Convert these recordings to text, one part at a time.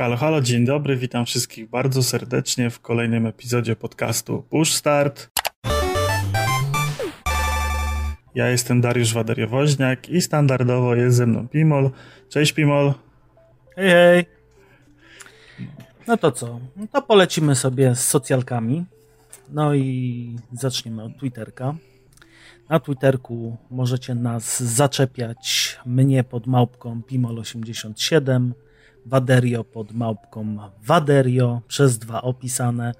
Halo, halo, dzień dobry, witam wszystkich bardzo serdecznie w kolejnym epizodzie podcastu Push Start. Ja jestem Dariusz Waderiowoźniak i standardowo jest ze mną Pimol. Cześć Pimol. Hej, hej. No to co? No to polecimy sobie z socjalkami. No i zaczniemy od Twitterka. Na Twitterku możecie nas zaczepiać mnie pod małpką Pimol87, Waderio pod małpką Waderio, przez dwa opisane.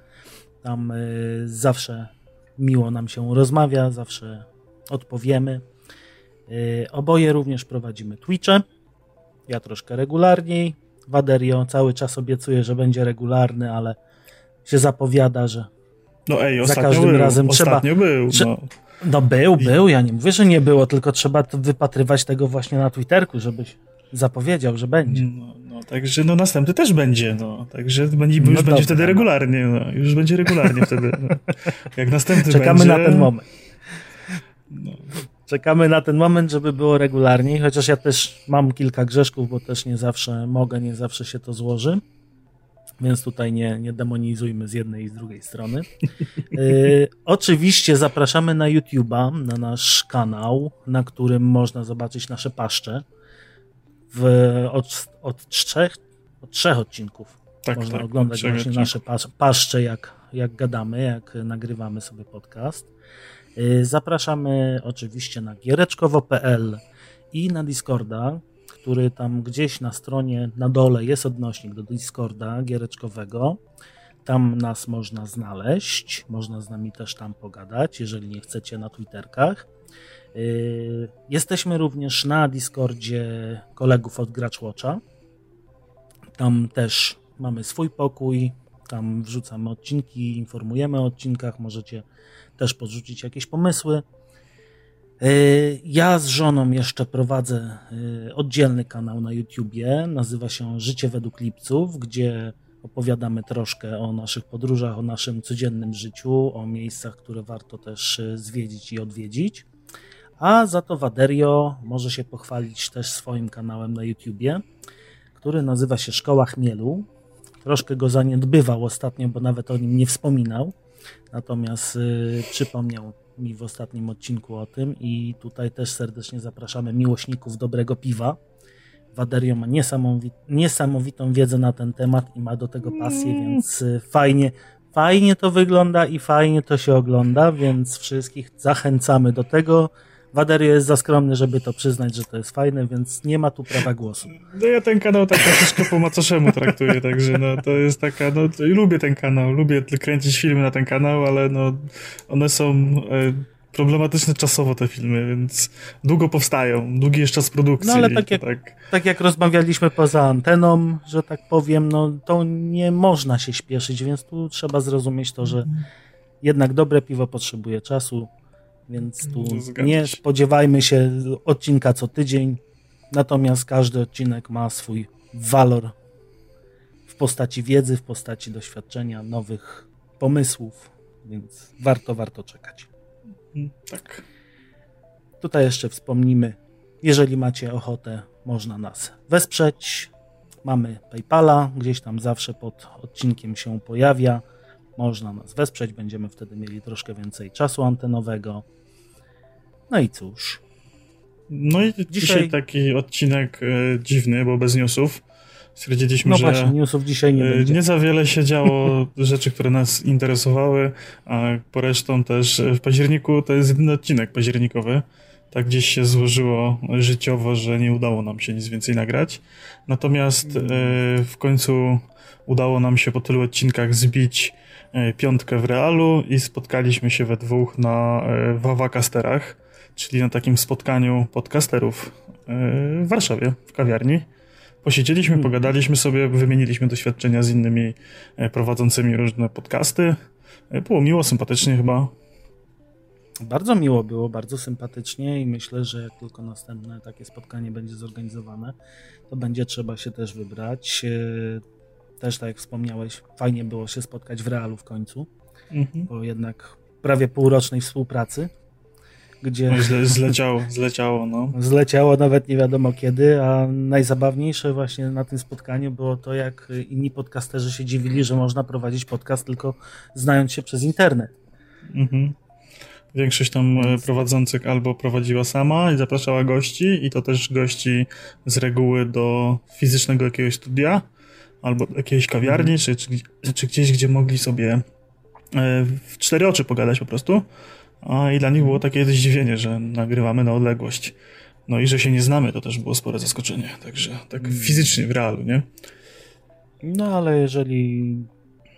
Tam y, zawsze miło nam się rozmawia, zawsze odpowiemy. Y, oboje również prowadzimy Twitche. Ja troszkę regularniej. Waderio cały czas obiecuje, że będzie regularny, ale się zapowiada, że No ej, Za każdym był, razem trzeba- ostatnio był. trze- No. No był, był, ja nie mówię, że nie było, tylko trzeba wypatrywać tego właśnie na Twitterku, żebyś zapowiedział, że będzie. No, no, także no następny też będzie, no. Także będzie, No już dobra, będzie wtedy no. regularnie, no. Już będzie regularnie wtedy. No. Jak następny Czekamy będzie... na ten moment. No. Czekamy na ten moment, żeby było regularniej, chociaż ja też mam kilka grzeszków, bo też nie zawsze mogę, nie zawsze się to złoży. Więc tutaj nie, nie demonizujmy z jednej i z drugiej strony. Y, oczywiście zapraszamy na YouTube'a, na nasz kanał, na którym można zobaczyć nasze paszcze. W, od, od, trzech, od trzech odcinków Tak, można tak, oglądać właśnie odcinków. nasze pas, paszcze, jak, jak gadamy, jak nagrywamy sobie podcast. Y, Zapraszamy oczywiście na giereczkowo.pl i na Discorda, który tam gdzieś na stronie na dole jest odnośnik do Discorda giereczkowego. Tam nas można znaleźć, można z nami też tam pogadać, jeżeli nie chcecie na Twitterkach. Y, Jesteśmy również na Discordzie kolegów od Gracz Watcha. Tam też mamy swój pokój, tam wrzucamy odcinki, informujemy o odcinkach, możecie też podrzucić jakieś pomysły. Yy, Ja z żoną jeszcze prowadzę yy, oddzielny kanał na YouTubie, nazywa się Życie według Lipców, gdzie opowiadamy troszkę o naszych podróżach, o naszym codziennym życiu, o miejscach, które warto też zwiedzić i odwiedzić. A za to Waderio może się pochwalić też swoim kanałem na YouTubie, który nazywa się Szkoła Chmielu. Troszkę go zaniedbywał ostatnio, bo nawet o nim nie wspominał. Natomiast y, przypomniał mi w ostatnim odcinku o tym i tutaj też serdecznie zapraszamy miłośników dobrego piwa. Waderio ma niesamowi- niesamowitą wiedzę na ten temat i ma do tego pasję, więc y, fajnie, fajnie to wygląda i fajnie to się ogląda, więc wszystkich zachęcamy do tego. Waderio jest za skromny, żeby to przyznać, że to jest fajne, więc nie ma tu prawa głosu. No ja ten kanał tak troszeczkę po macoszemu traktuję, także no to jest taka, no lubię ten kanał, lubię kręcić filmy na ten kanał, ale no one są e, problematyczne czasowo te filmy, więc długo powstają, długi jest czas produkcji. No, ale tak jak- tak tak jak rozmawialiśmy poza anteną, że tak powiem, no to nie można się śpieszyć, więc tu trzeba zrozumieć to, że jednak dobre piwo potrzebuje czasu, więc tu No, zgadza nie się. spodziewajmy się odcinka co tydzień, natomiast każdy odcinek ma swój walor w postaci wiedzy, w postaci doświadczenia, nowych pomysłów, więc warto, warto czekać. tak. Tutaj jeszcze wspomnimy, jeżeli macie ochotę, można nas wesprzeć. Mamy PayPala, gdzieś tam zawsze pod odcinkiem się pojawia. Można nas wesprzeć, będziemy wtedy mieli troszkę więcej czasu antenowego. No i cóż, No i dzisiaj, Dzisiaj- taki odcinek e, dziwny, bo bez newsów. Stwierdziliśmy, no że właśnie, newsów dzisiaj nie e, będzie. nie za wiele się działo rzeczy, które nas interesowały, a po resztą też e, w październiku to jest jedyny odcinek październikowy. Tak gdzieś się złożyło życiowo, że nie udało nam się nic więcej nagrać. Natomiast e, w końcu udało nam się po tylu odcinkach zbić piątkę w realu i spotkaliśmy się we dwóch na Wawakasterach, czyli na takim spotkaniu podcasterów e, w Warszawie, w kawiarni. Posiedzieliśmy, Hmm. pogadaliśmy sobie, wymieniliśmy doświadczenia z innymi e, prowadzącymi różne podcasty. E, Było miło, sympatycznie chyba. Bardzo miło było, bardzo sympatycznie i myślę, że jak tylko następne takie spotkanie będzie zorganizowane, to będzie trzeba się też wybrać. Też tak jak wspomniałeś, fajnie było się spotkać w realu w końcu. Mhm. po jednak prawie półrocznej współpracy. Gdzie... Źle, zleciało, zleciało, no. Zleciało nawet nie wiadomo kiedy, a najzabawniejsze właśnie na tym spotkaniu było to, jak inni podcasterzy się dziwili, że można prowadzić podcast tylko znając się przez internet. Mhm. Większość tam e, prowadzących albo prowadziła sama i zapraszała gości, i to też gości z reguły do fizycznego jakiegoś studia, albo jakiejś kawiarni, czy, czy, czy gdzieś, gdzie mogli sobie e, w cztery oczy pogadać po prostu. A i dla nich było takie zdziwienie, że nagrywamy na odległość. No i że się nie znamy, to też było spore zaskoczenie. Także tak mm. fizycznie, w realu, nie? No ale jeżeli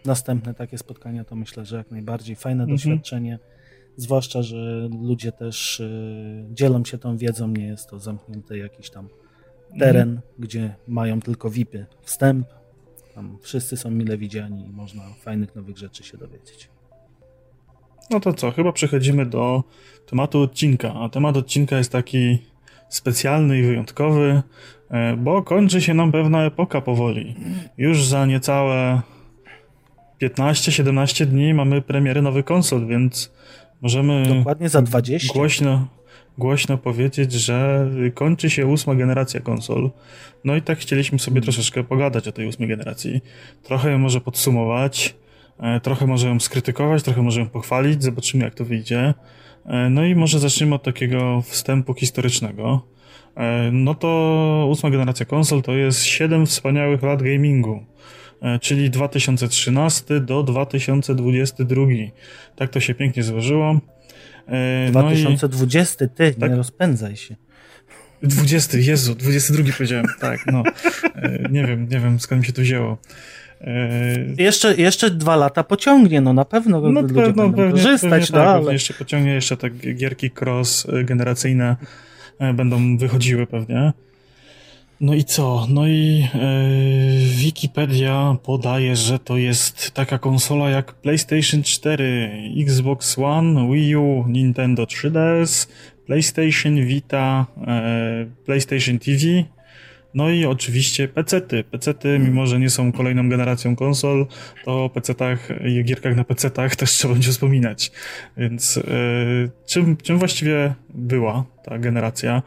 następne takie spotkania, to myślę, że jak najbardziej fajne mhm. doświadczenie. Zwłaszcza, że ludzie też y, dzielą się tą wiedzą, nie jest to zamknięty jakiś tam teren, mhm. gdzie mają tylko VIPy wstęp. Tam wszyscy są mile widziani i można fajnych nowych rzeczy się dowiedzieć. No to co, chyba przechodzimy do tematu odcinka. A temat odcinka jest taki specjalny i wyjątkowy, e, bo kończy się nam pewna epoka powoli. Już za niecałe 15-17 dni mamy premiery nowych konsol, więc możemy. Dokładnie za 20. Głośno, głośno powiedzieć, że kończy się ósma generacja konsol. No i tak chcieliśmy sobie troszeczkę pogadać o tej ósmej generacji. Trochę może podsumować, trochę może ją skrytykować, trochę może ją pochwalić, zobaczymy jak to wyjdzie. E, no i może zacznijmy od takiego wstępu historycznego. E, no to ósma generacja konsol to jest 7 wspaniałych lat gamingu. E, czyli 2013 do 2022. Tak to się pięknie złożyło. 2020, e, no ty, tak? nie rozpędzaj się. 20, Jezu, 22 powiedziałem, tak, no. E, nie wiem, nie wiem skąd mi się to wzięło. Jeszcze, jeszcze dwa lata pociągnie, no na pewno no, ludzie pewno, będą pewnie, korzystać, pewnie, tak, ale... jeszcze pociągnie, jeszcze tak gierki cross generacyjne będą wychodziły pewnie. No i co? No i e, Wikipedia podaje, że to jest taka konsola jak PlayStation 4, Xbox One, Wii U, Nintendo 3DS, PlayStation Vita, e, PlayStation TV, no i oczywiście PC-ty. PC-ty, mimo że nie są kolejną generacją konsol, to o PC-tach i gierkach na PC-tach też trzeba będzie wspominać. Więc e, czym, czym właściwie była ta generacja?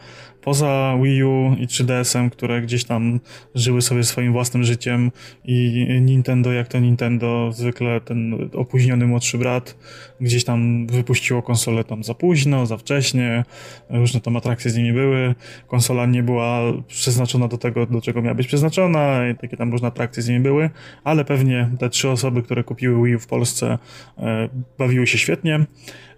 poza Wii U i 3DS-em, które gdzieś tam żyły sobie swoim własnym życiem i Nintendo, jak to Nintendo, zwykle ten opóźniony młodszy brat, gdzieś tam wypuściło konsolę tam za późno, za wcześnie, różne tam atrakcje z nimi były, konsola nie była przeznaczona do tego, do czego miała być przeznaczona i takie tam różne atrakcje z nimi były, ale pewnie te trzy osoby, które kupiły Wii U w Polsce e, bawiły się świetnie.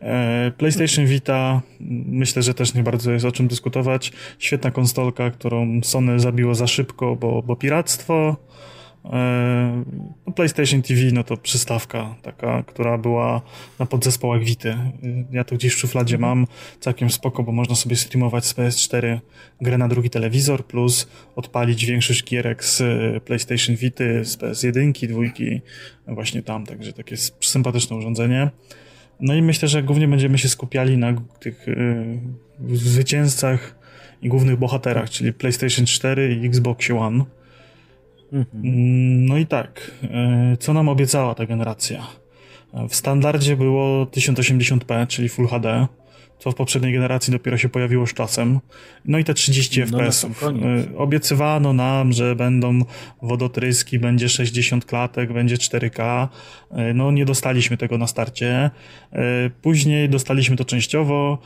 E, PlayStation Vita, myślę, że też nie bardzo jest o czym dyskutować. Świetna konsolka, którą Sony zabiło za szybko, bo, bo piractwo. E, no, PlayStation TV, no to przystawka taka, która była na podzespołach Vity. Ja to gdzieś w szufladzie mhm. mam, całkiem spoko, bo można sobie streamować z PS4 grę na drugi telewizor, plus odpalić większość gierek z PlayStation Vity, z PS1, dwójki, właśnie tam, także takie sympatyczne urządzenie. No i myślę, że głównie będziemy się skupiali na tych y, zwycięzcach i głównych bohaterach, czyli PlayStation 4 i Xbox One. Mhm. No i tak, y, co nam obiecała ta generacja? W standardzie było 1080p, czyli Full HD co w poprzedniej generacji dopiero się pojawiło z czasem. No i te 30 no, FPS-ów. No, Obiecywano nam, że będą wodotryski, będzie 60 klatek, będzie 4K. Y, no nie dostaliśmy tego na starcie. Y, później dostaliśmy to częściowo.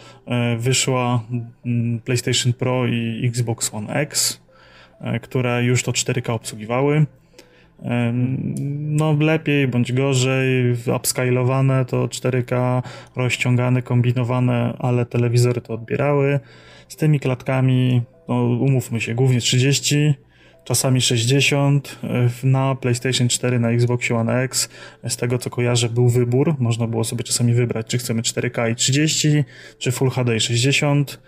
Y, wyszła mm, PlayStation Pro i Xbox One X, które już to 4K obsługiwały. No lepiej bądź gorzej, upscalowane to 4K, rozciągane, kombinowane, ale telewizory to odbierały. Z tymi klatkami, no umówmy się, głównie 30, czasami 60. Na PlayStation 4, na Xbox One X, z tego co kojarzę, był wybór. Można było sobie czasami wybrać, czy chcemy 4K i 30, czy Full HD i 60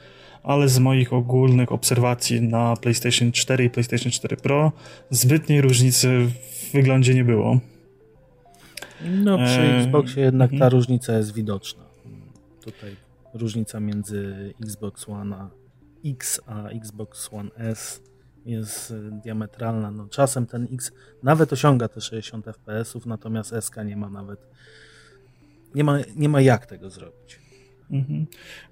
ale z moich ogólnych obserwacji na PlayStation 4 i PlayStation 4 Pro zbytniej różnicy w wyglądzie nie było. No przy e... Xboxie jednak ta mhm. różnica jest widoczna. Tutaj różnica między Xbox One X a Xbox One S jest diametralna. No, czasem ten X nawet osiąga te 60 fps, natomiast SK nie ma nawet nie ma, nie ma jak tego zrobić. Mhm.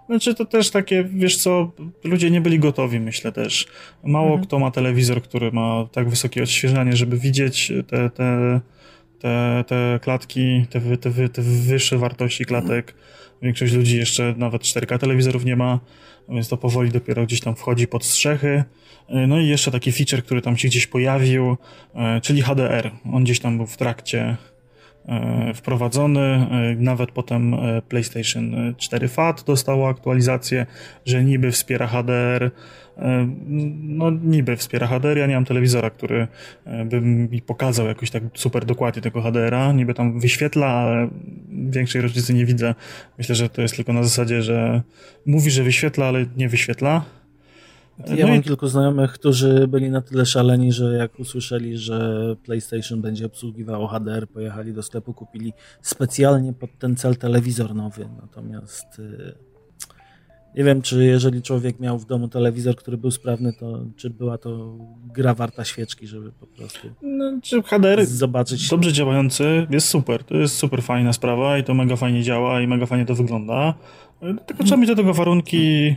Znaczy to też takie, wiesz co, ludzie nie byli gotowi, myślę też. Mało mhm. kto ma telewizor, który ma tak wysokie odświeżanie, żeby widzieć te, te, te, te klatki, te, te, te wyższe wartości klatek. Większość ludzi jeszcze nawet 4K telewizorów nie ma, więc to powoli dopiero gdzieś tam wchodzi pod strzechy. No i jeszcze taki feature, który tam się gdzieś pojawił, e, czyli HDR. On gdzieś tam był w trakcie E, wprowadzony. E, nawet potem e, PlayStation 4 FAT dostało aktualizację, że niby wspiera HDR. No niby wspiera HDR, ja nie mam telewizora, który by mi pokazał jakoś tak super dokładnie tego HDR-a. Niby tam wyświetla, ale większej różnicy nie widzę. Myślę, że to jest tylko na zasadzie, że mówi, że wyświetla, ale nie wyświetla. Ja no mam i... kilku znajomych, którzy byli na tyle szaleni, że jak usłyszeli, że PlayStation będzie obsługiwało HDR, pojechali do sklepu, kupili specjalnie pod ten cel telewizor nowy. Natomiast y, nie wiem, czy jeżeli człowiek miał w domu telewizor, który był sprawny, to czy była to gra warta świeczki, żeby po prostu no, czy HDR zobaczyć. Dobrze działający jest super. To jest super fajna sprawa i to mega fajnie działa i mega fajnie to wygląda. Tylko trzeba mieć do tego warunki y,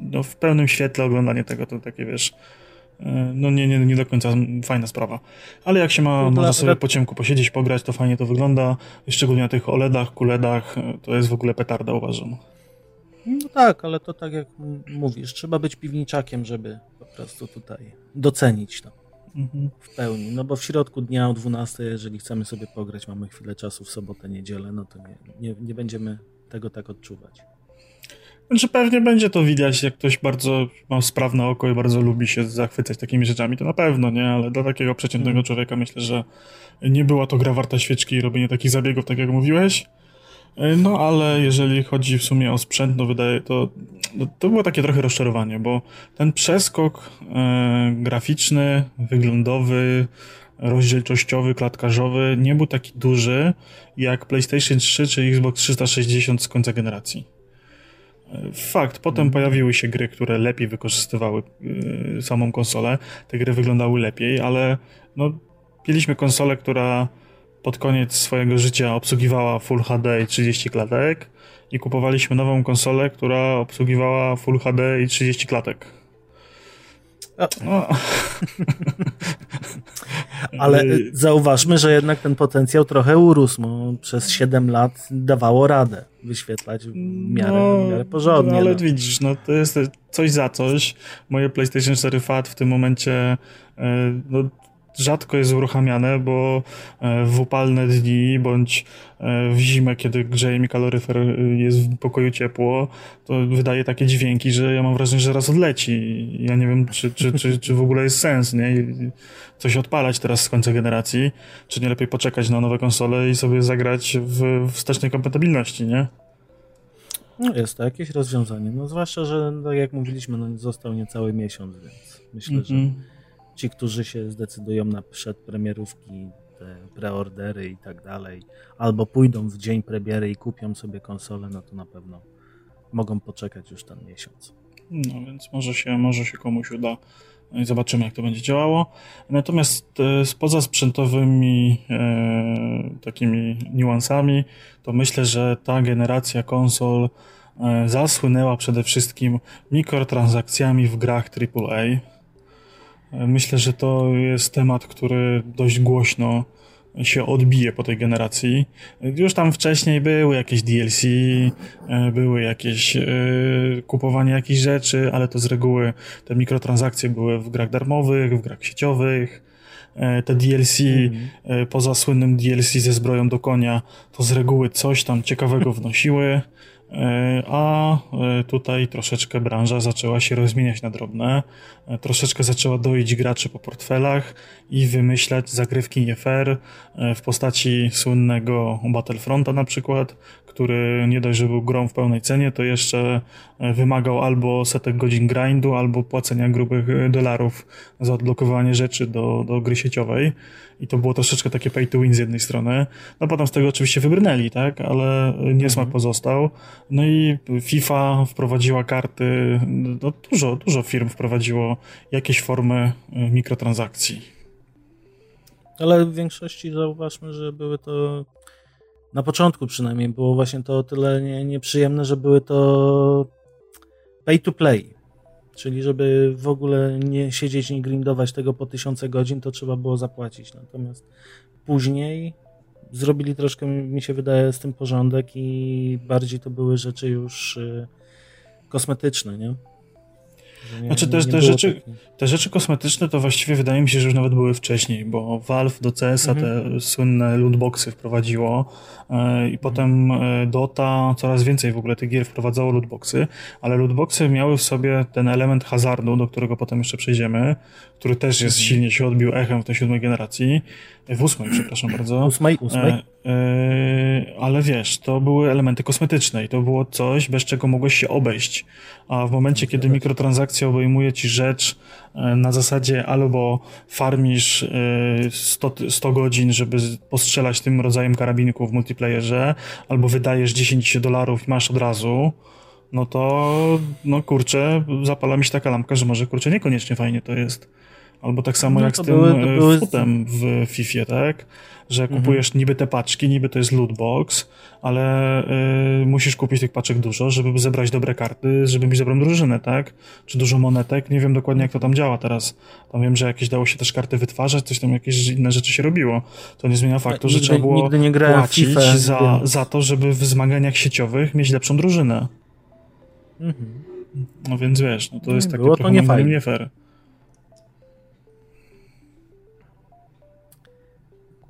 no, w pełnym świetle oglądanie tego, to takie wiesz, y, no nie, nie, nie do końca fajna sprawa. Ale jak się ma, można sobie po ciemku posiedzieć, pograć, to fajnie to wygląda. Szczególnie na tych OLEDach, QLEDach, y, to jest w ogóle petarda uważam. No tak, ale to tak jak mówisz, trzeba być piwniczakiem, żeby po prostu tutaj docenić to mhm. w pełni. No bo w środku dnia o 12, jeżeli chcemy sobie pograć, mamy chwilę czasu w sobotę, niedzielę, no to nie, nie, nie będziemy tego tak odczuwać. Znaczy pewnie będzie to widać, jak ktoś bardzo ma sprawne oko i bardzo lubi się zachwycać takimi rzeczami, to na pewno, nie? Ale dla takiego przeciętnego mm. człowieka myślę, że nie była to gra warta świeczki i robienie takich zabiegów, tak jak mówiłeś. No ale jeżeli chodzi w sumie o sprzęt, no wydaje to, no, to było takie trochę rozczarowanie, bo ten przeskok e, graficzny, wyglądowy, rozdzielczościowy, klatkarzowy nie był taki duży jak PlayStation 3 czy Xbox 360 z końca generacji. Fakt, potem mhm. pojawiły się gry, które lepiej wykorzystywały y, samą konsolę. Te gry wyglądały lepiej, ale no, mieliśmy konsolę, która pod koniec swojego życia obsługiwała Full HD i 30 klatek i kupowaliśmy nową konsolę, która obsługiwała Full HD i 30 klatek. No. Ale zauważmy, że jednak ten potencjał trochę urósł. No, przez 7 lat dawało radę wyświetlać w miarę, no, w miarę porządnie. No, ale no. widzisz, no to jest coś za coś. Moje PlayStation 4 FAT w tym momencie e, no, rzadko jest uruchamiane, bo e, w upalne dni bądź e, w zimę, kiedy grzeje mi kaloryfer, e, jest w pokoju ciepło, to wydaje takie dźwięki, że ja mam wrażenie, że raz odleci. Ja nie wiem, czy, czy, czy, czy w ogóle jest sens, nie? Coś odpalać teraz z końca generacji, czy nie lepiej poczekać na nowe konsole i sobie zagrać w wstecznej kompatybilności, nie? No jest to jakieś rozwiązanie. No zwłaszcza, że tak jak mówiliśmy, no został niecały miesiąc, więc myślę, mm -hmm. że ci, którzy się zdecydują na przedpremierówki, te preordery i tak dalej, albo pójdą w dzień premiery i kupią sobie konsolę, no to na pewno mogą poczekać już ten miesiąc. No więc może się, może się komuś uda i zobaczymy, jak to będzie działało. Natomiast e, z pozasprzętowymi e, takimi niuansami, to myślę, że ta generacja konsol e, zasłynęła przede wszystkim mikrotransakcjami w grach AAA. Myślę, że to jest temat, który dość głośno się odbije po tej generacji. Już tam wcześniej były jakieś DLC, e, były jakieś e, kupowanie jakichś rzeczy, ale to z reguły te mikrotransakcje były w grach darmowych, w grach sieciowych. E, te DLC, mm. poza słynnym DLC ze zbroją do konia, to z reguły coś tam ciekawego wnosiły. E, a e, tutaj troszeczkę branża zaczęła się rozmieniać na drobne, e, troszeczkę zaczęła doić graczy po portfelach i wymyślać zagrywki nie fair w postaci słynnego Battlefronta na przykład, który nie dość, że był grą w pełnej cenie, to jeszcze wymagał albo setek godzin grindu, albo płacenia grubych dolarów za odblokowanie rzeczy do, do gry sieciowej i to było troszeczkę takie pay to win z jednej strony. No potem z tego oczywiście wybrnęli, tak, ale niesmak mhm. pozostał. No i FIFA wprowadziła karty, no dużo, dużo firm wprowadziło jakieś formy mikrotransakcji. Ale w większości zauważmy, że były to Na początku przynajmniej było właśnie to o tyle nie, nieprzyjemne, że były to pay to play. Czyli żeby w ogóle nie siedzieć, nie grindować tego po tysiące godzin, to trzeba było zapłacić. Natomiast później zrobili troszkę, mi się wydaje, z tym porządek i bardziej to były rzeczy już y, kosmetyczne, nie? Nie, znaczy też te rzeczy, te rzeczy kosmetyczne to właściwie wydaje mi się, że już nawet były wcześniej, bo Valve do CS-a mhm. te słynne lootboxy wprowadziło e, i mhm. potem e, Dota coraz więcej w ogóle tych gier wprowadzało lootboxy, ale lootboxy miały w sobie ten element hazardu, do którego potem jeszcze przejdziemy, który też jest mhm. silnie się odbił echem w tej siódmej generacji, w ósmej, przepraszam bardzo. Ósmej, ósmej. E, ale wiesz, to były elementy kosmetyczne i to było coś, bez czego mogłeś się obejść. A w momencie, kiedy mikrotransakcja obejmuje ci rzecz e, na zasadzie albo farmisz 100, e, 100 godzin, żeby postrzelać tym rodzajem karabinków w multiplayerze, albo wydajesz 10 dolarów i masz od razu, no to, no kurczę, zapala mi się taka lampka, że może kurczę niekoniecznie fajnie to jest. Albo tak samo no jak z tym były, e, były... futem w FIFA, tak? Że mhm. kupujesz mhm. niby te paczki, niby to jest lootbox, ale y, musisz kupić tych paczek dużo, żeby zebrać dobre karty, żeby mieć dobrą drużynę, tak? Czy dużo monetek, nie wiem dokładnie jak to tam działa teraz. Tam wiem, że jakieś dało się też karty wytwarzać, coś tam jakieś inne rzeczy się robiło. To nie zmienia faktu, że trzeba było nie płacić FIFA, za, za to, żeby w zmaganiach sieciowych mieć lepszą drużynę. Mhm. No więc wiesz, no to jest takie Było to nie, nie fair.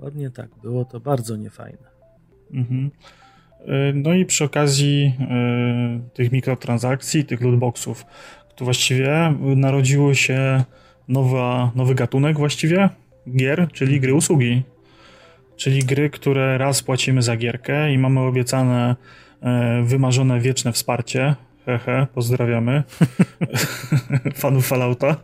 Dokładnie tak, było to bardzo niefajne. Mhm. E, no i przy okazji y, tych mikrotransakcji, tych lootboxów, tu właściwie narodziło się nowa, nowy gatunek właściwie gier, czyli gry usługi. Czyli gry, które raz płacimy za gierkę i mamy obiecane y, wymarzone wieczne wsparcie. Hehe, pozdrawiamy. Fanów Fallouta.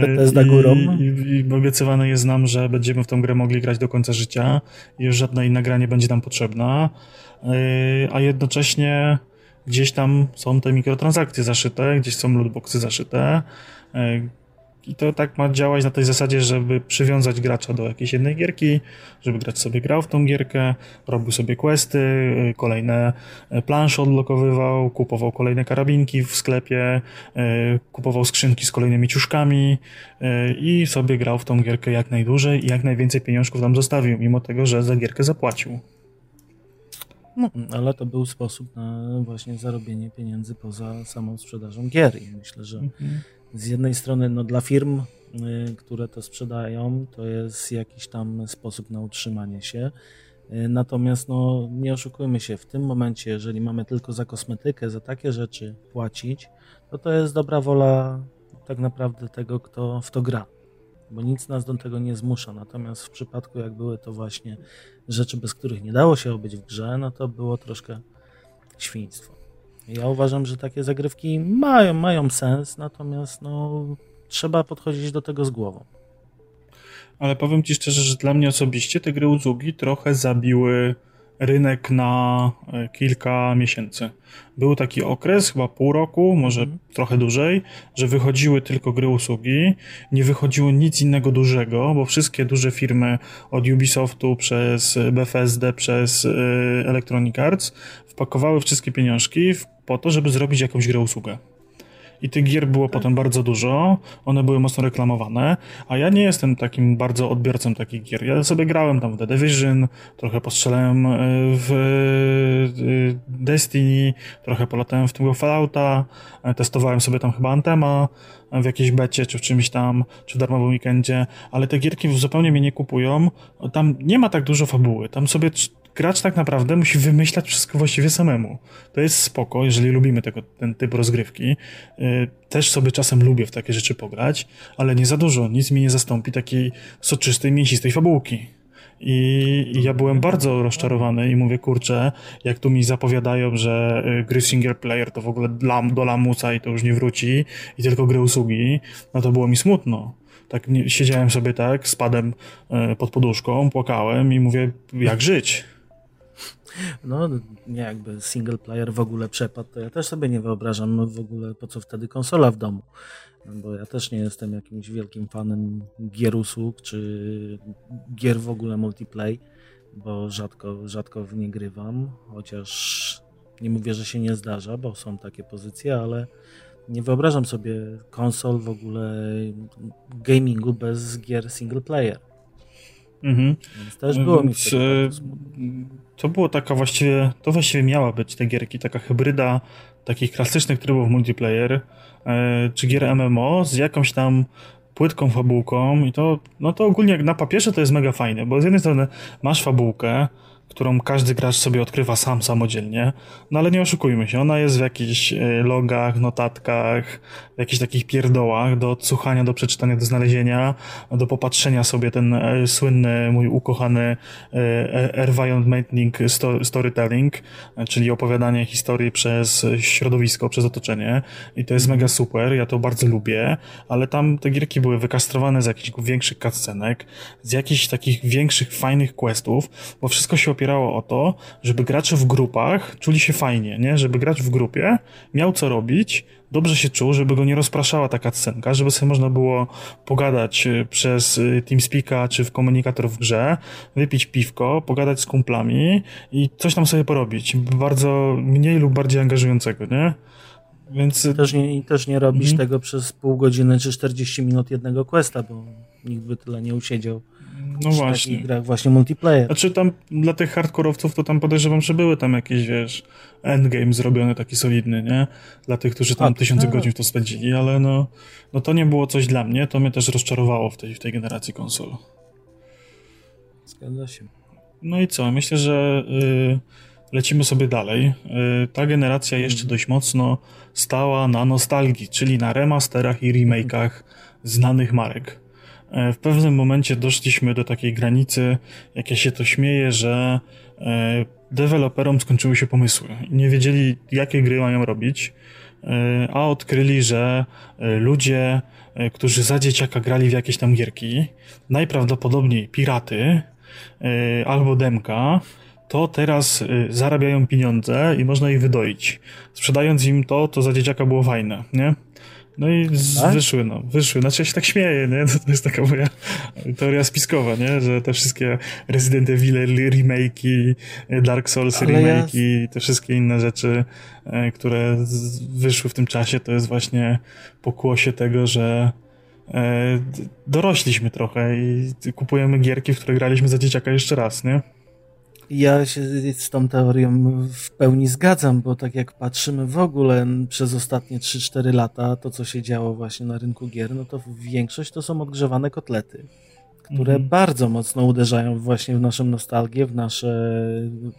Bethesda górą. I, i, I, obiecywane jest nam, że będziemy w tą grę mogli grać do końca życia i już żadna inna gra nie będzie nam potrzebna. E, a jednocześnie gdzieś tam są te mikrotransakcje zaszyte, gdzieś są lootboxy zaszyte, e, i to tak ma działać na tej zasadzie, żeby przywiązać gracza do jakiejś jednej gierki, żeby grać sobie grał w tą gierkę, robił sobie questy, y, kolejne y, plansze odblokowywał, kupował kolejne karabinki w sklepie, y, kupował skrzynki z kolejnymi ciuszkami i sobie grał w tą gierkę jak najdłużej i jak najwięcej pieniążków tam zostawił, mimo tego, że za gierkę zapłacił. No, ale to był sposób na właśnie zarobienie pieniędzy poza samą sprzedażą gier i myślę, że mhm z jednej strony no, dla firm, y, które to sprzedają, to jest jakiś tam sposób na utrzymanie się. Y, natomiast no, nie oszukujmy się, w tym momencie, jeżeli mamy tylko za kosmetykę, za takie rzeczy płacić, to to jest dobra wola tak naprawdę tego, kto w to gra. Bo nic nas do tego nie zmusza. Natomiast w przypadku, jak były to właśnie rzeczy, bez których nie dało się obyć w grze, no to było troszkę świństwo. Ja uważam, że takie zagrywki mają, mają sens, natomiast no, trzeba podchodzić do tego z głową. Ale powiem Ci szczerze, że dla mnie osobiście te gry Uzugi trochę zabiły rynek na e, kilka miesięcy. Był taki okres, chyba pół roku, może mm. trochę dłużej, że wychodziły tylko gry usługi, nie wychodziło nic innego dużego, bo wszystkie duże firmy od Ubisoftu przez Bethesda, przez e, Electronic Arts wpakowały wszystkie pieniążki po to, żeby zrobić jakąś grę usługę. I tych gier było potem bardzo dużo, one były mocno reklamowane, a ja nie jestem takim bardzo odbiorcą takich gier. Ja sobie grałem tam w The Division, trochę postrzelałem e, w e, Destiny, trochę polatałem w tym Fallouta, e, testowałem sobie tam chyba Antema w jakiejś becie, czy w czymś tam, czy w darmowym weekendzie, ale te gierki zupełnie mnie nie kupują. Tam nie ma tak dużo fabuły, tam sobie gracz tak naprawdę musi wymyślać wszystko właściwie samemu. To jest spoko, jeżeli lubimy tego, ten typ rozgrywki. Y, też sobie czasem lubię w takie rzeczy pograć, ale nie za dużo. Nic mi nie zastąpi takiej soczystej, mięsistej fabułki. I, ja byłem bardzo rozczarowany i mówię, kurczę, jak tu mi zapowiadają, że y, gry single player to w ogóle do lamusa i to już nie wróci i tylko gry usługi, no to było mi smutno. Tak siedziałem sobie tak, spadem y, pod poduszką, płakałem i mówię, jak żyć? No, nie jakby single player w ogóle przepadł, to ja też sobie nie wyobrażam w ogóle po co wtedy konsola w domu. Bo ja też nie jestem jakimś wielkim fanem gier usług, czy gier w ogóle multiplayer. bo rzadko, rzadko w nie grywam, chociaż nie mówię, że się nie zdarza, bo są takie pozycje, ale nie wyobrażam sobie konsol w ogóle gamingu bez gier single player. Mhm. Więc też było mi To było taka właściwie, to właściwie miała być te gierki, taka hybryda takich klasycznych trybów multiplayer, e, czy gier MMO z jakąś tam płytką fabułką i to, no to ogólnie jak na papierze to jest mega fajne, bo z jednej strony masz fabułkę, którą każdy gracz sobie odkrywa sam samodzielnie, no ale nie oszukujmy się, ona jest w jakichś e, logach, notatkach, w jakichś takich pierdołach do odsłuchania, do przeczytania, do znalezienia, do popatrzenia sobie ten e, słynny, mój ukochany e, environmenting storytelling, czyli opowiadanie historii przez środowisko, przez otoczenie. I to jest mega super, ja to bardzo lubię, ale tam te gierki były wykastrowane z jakichś większych cutscenek, z jakichś takich większych, fajnych questów, bo wszystko się opierało o to, żeby gracze w grupach czuli się fajnie, nie? Żeby gracz w grupie miał co robić, dobrze się czuł, żeby go nie rozpraszała taka scenka, żeby sobie można było pogadać y, przez y, TeamSpeaka czy w komunikator w grze, wypić piwko, pogadać z kumplami i coś tam sobie porobić. Bardzo mniej lub bardziej angażującego, nie? Więc... Też nie, też nie robisz mhm. tego przez pół godziny czy 40 minut jednego questa, bo nikt by tyle nie usiedział. No właśnie. W grach właśnie multiplayer. Znaczy tam dla tych hardkorowców to tam podejrzewam, że były tam jakieś, wiesz, endgame zrobiony taki solidny, nie? Dla tych, którzy tam A, tysiące tak. godzin w to spędzili, ale no, no to nie było coś dla mnie, to mnie też rozczarowało w tej, w tej generacji konsol. Zgadza się. No i co? Myślę, że y, lecimy sobie dalej. Y, ta generacja mhm. jeszcze dość mocno stała na nostalgii, czyli na remasterach i remake'ach znanych marek. E, w pewnym momencie doszliśmy do takiej granicy, jak ja się to śmieję, że e, deweloperom skończyły się pomysły. Nie wiedzieli, jakie gry mają robić, e, a odkryli, że ludzie, którzy za dzieciaka grali w jakieś tam gierki, najprawdopodobniej piraty albo demka, to teraz zarabiają pieniądze i można ich wydoić. Sprzedając im to, to za dzieciaka było fajne, nie? No i z, wyszły, no, wyszły. Znaczy ja się tak śmieję, nie? To jest taka moja teoria spiskowa, nie? Że te wszystkie Resident Evil remake'i, Dark Souls Ale remake'i, te wszystkie inne rzeczy, e, które wyszły w tym czasie, to jest właśnie pokłosie tego, że e, dorośliśmy trochę i kupujemy gierki, w które graliśmy za dzieciaka jeszcze raz, nie? Ja się z tą teorią w pełni zgadzam, bo tak jak patrzymy w ogóle przez ostatnie 3-4 lata, to co się działo właśnie na rynku gier, no to większość to są odgrzewane kotlety, które mm -hmm. bardzo mocno uderzają właśnie w naszą nostalgię, w nasze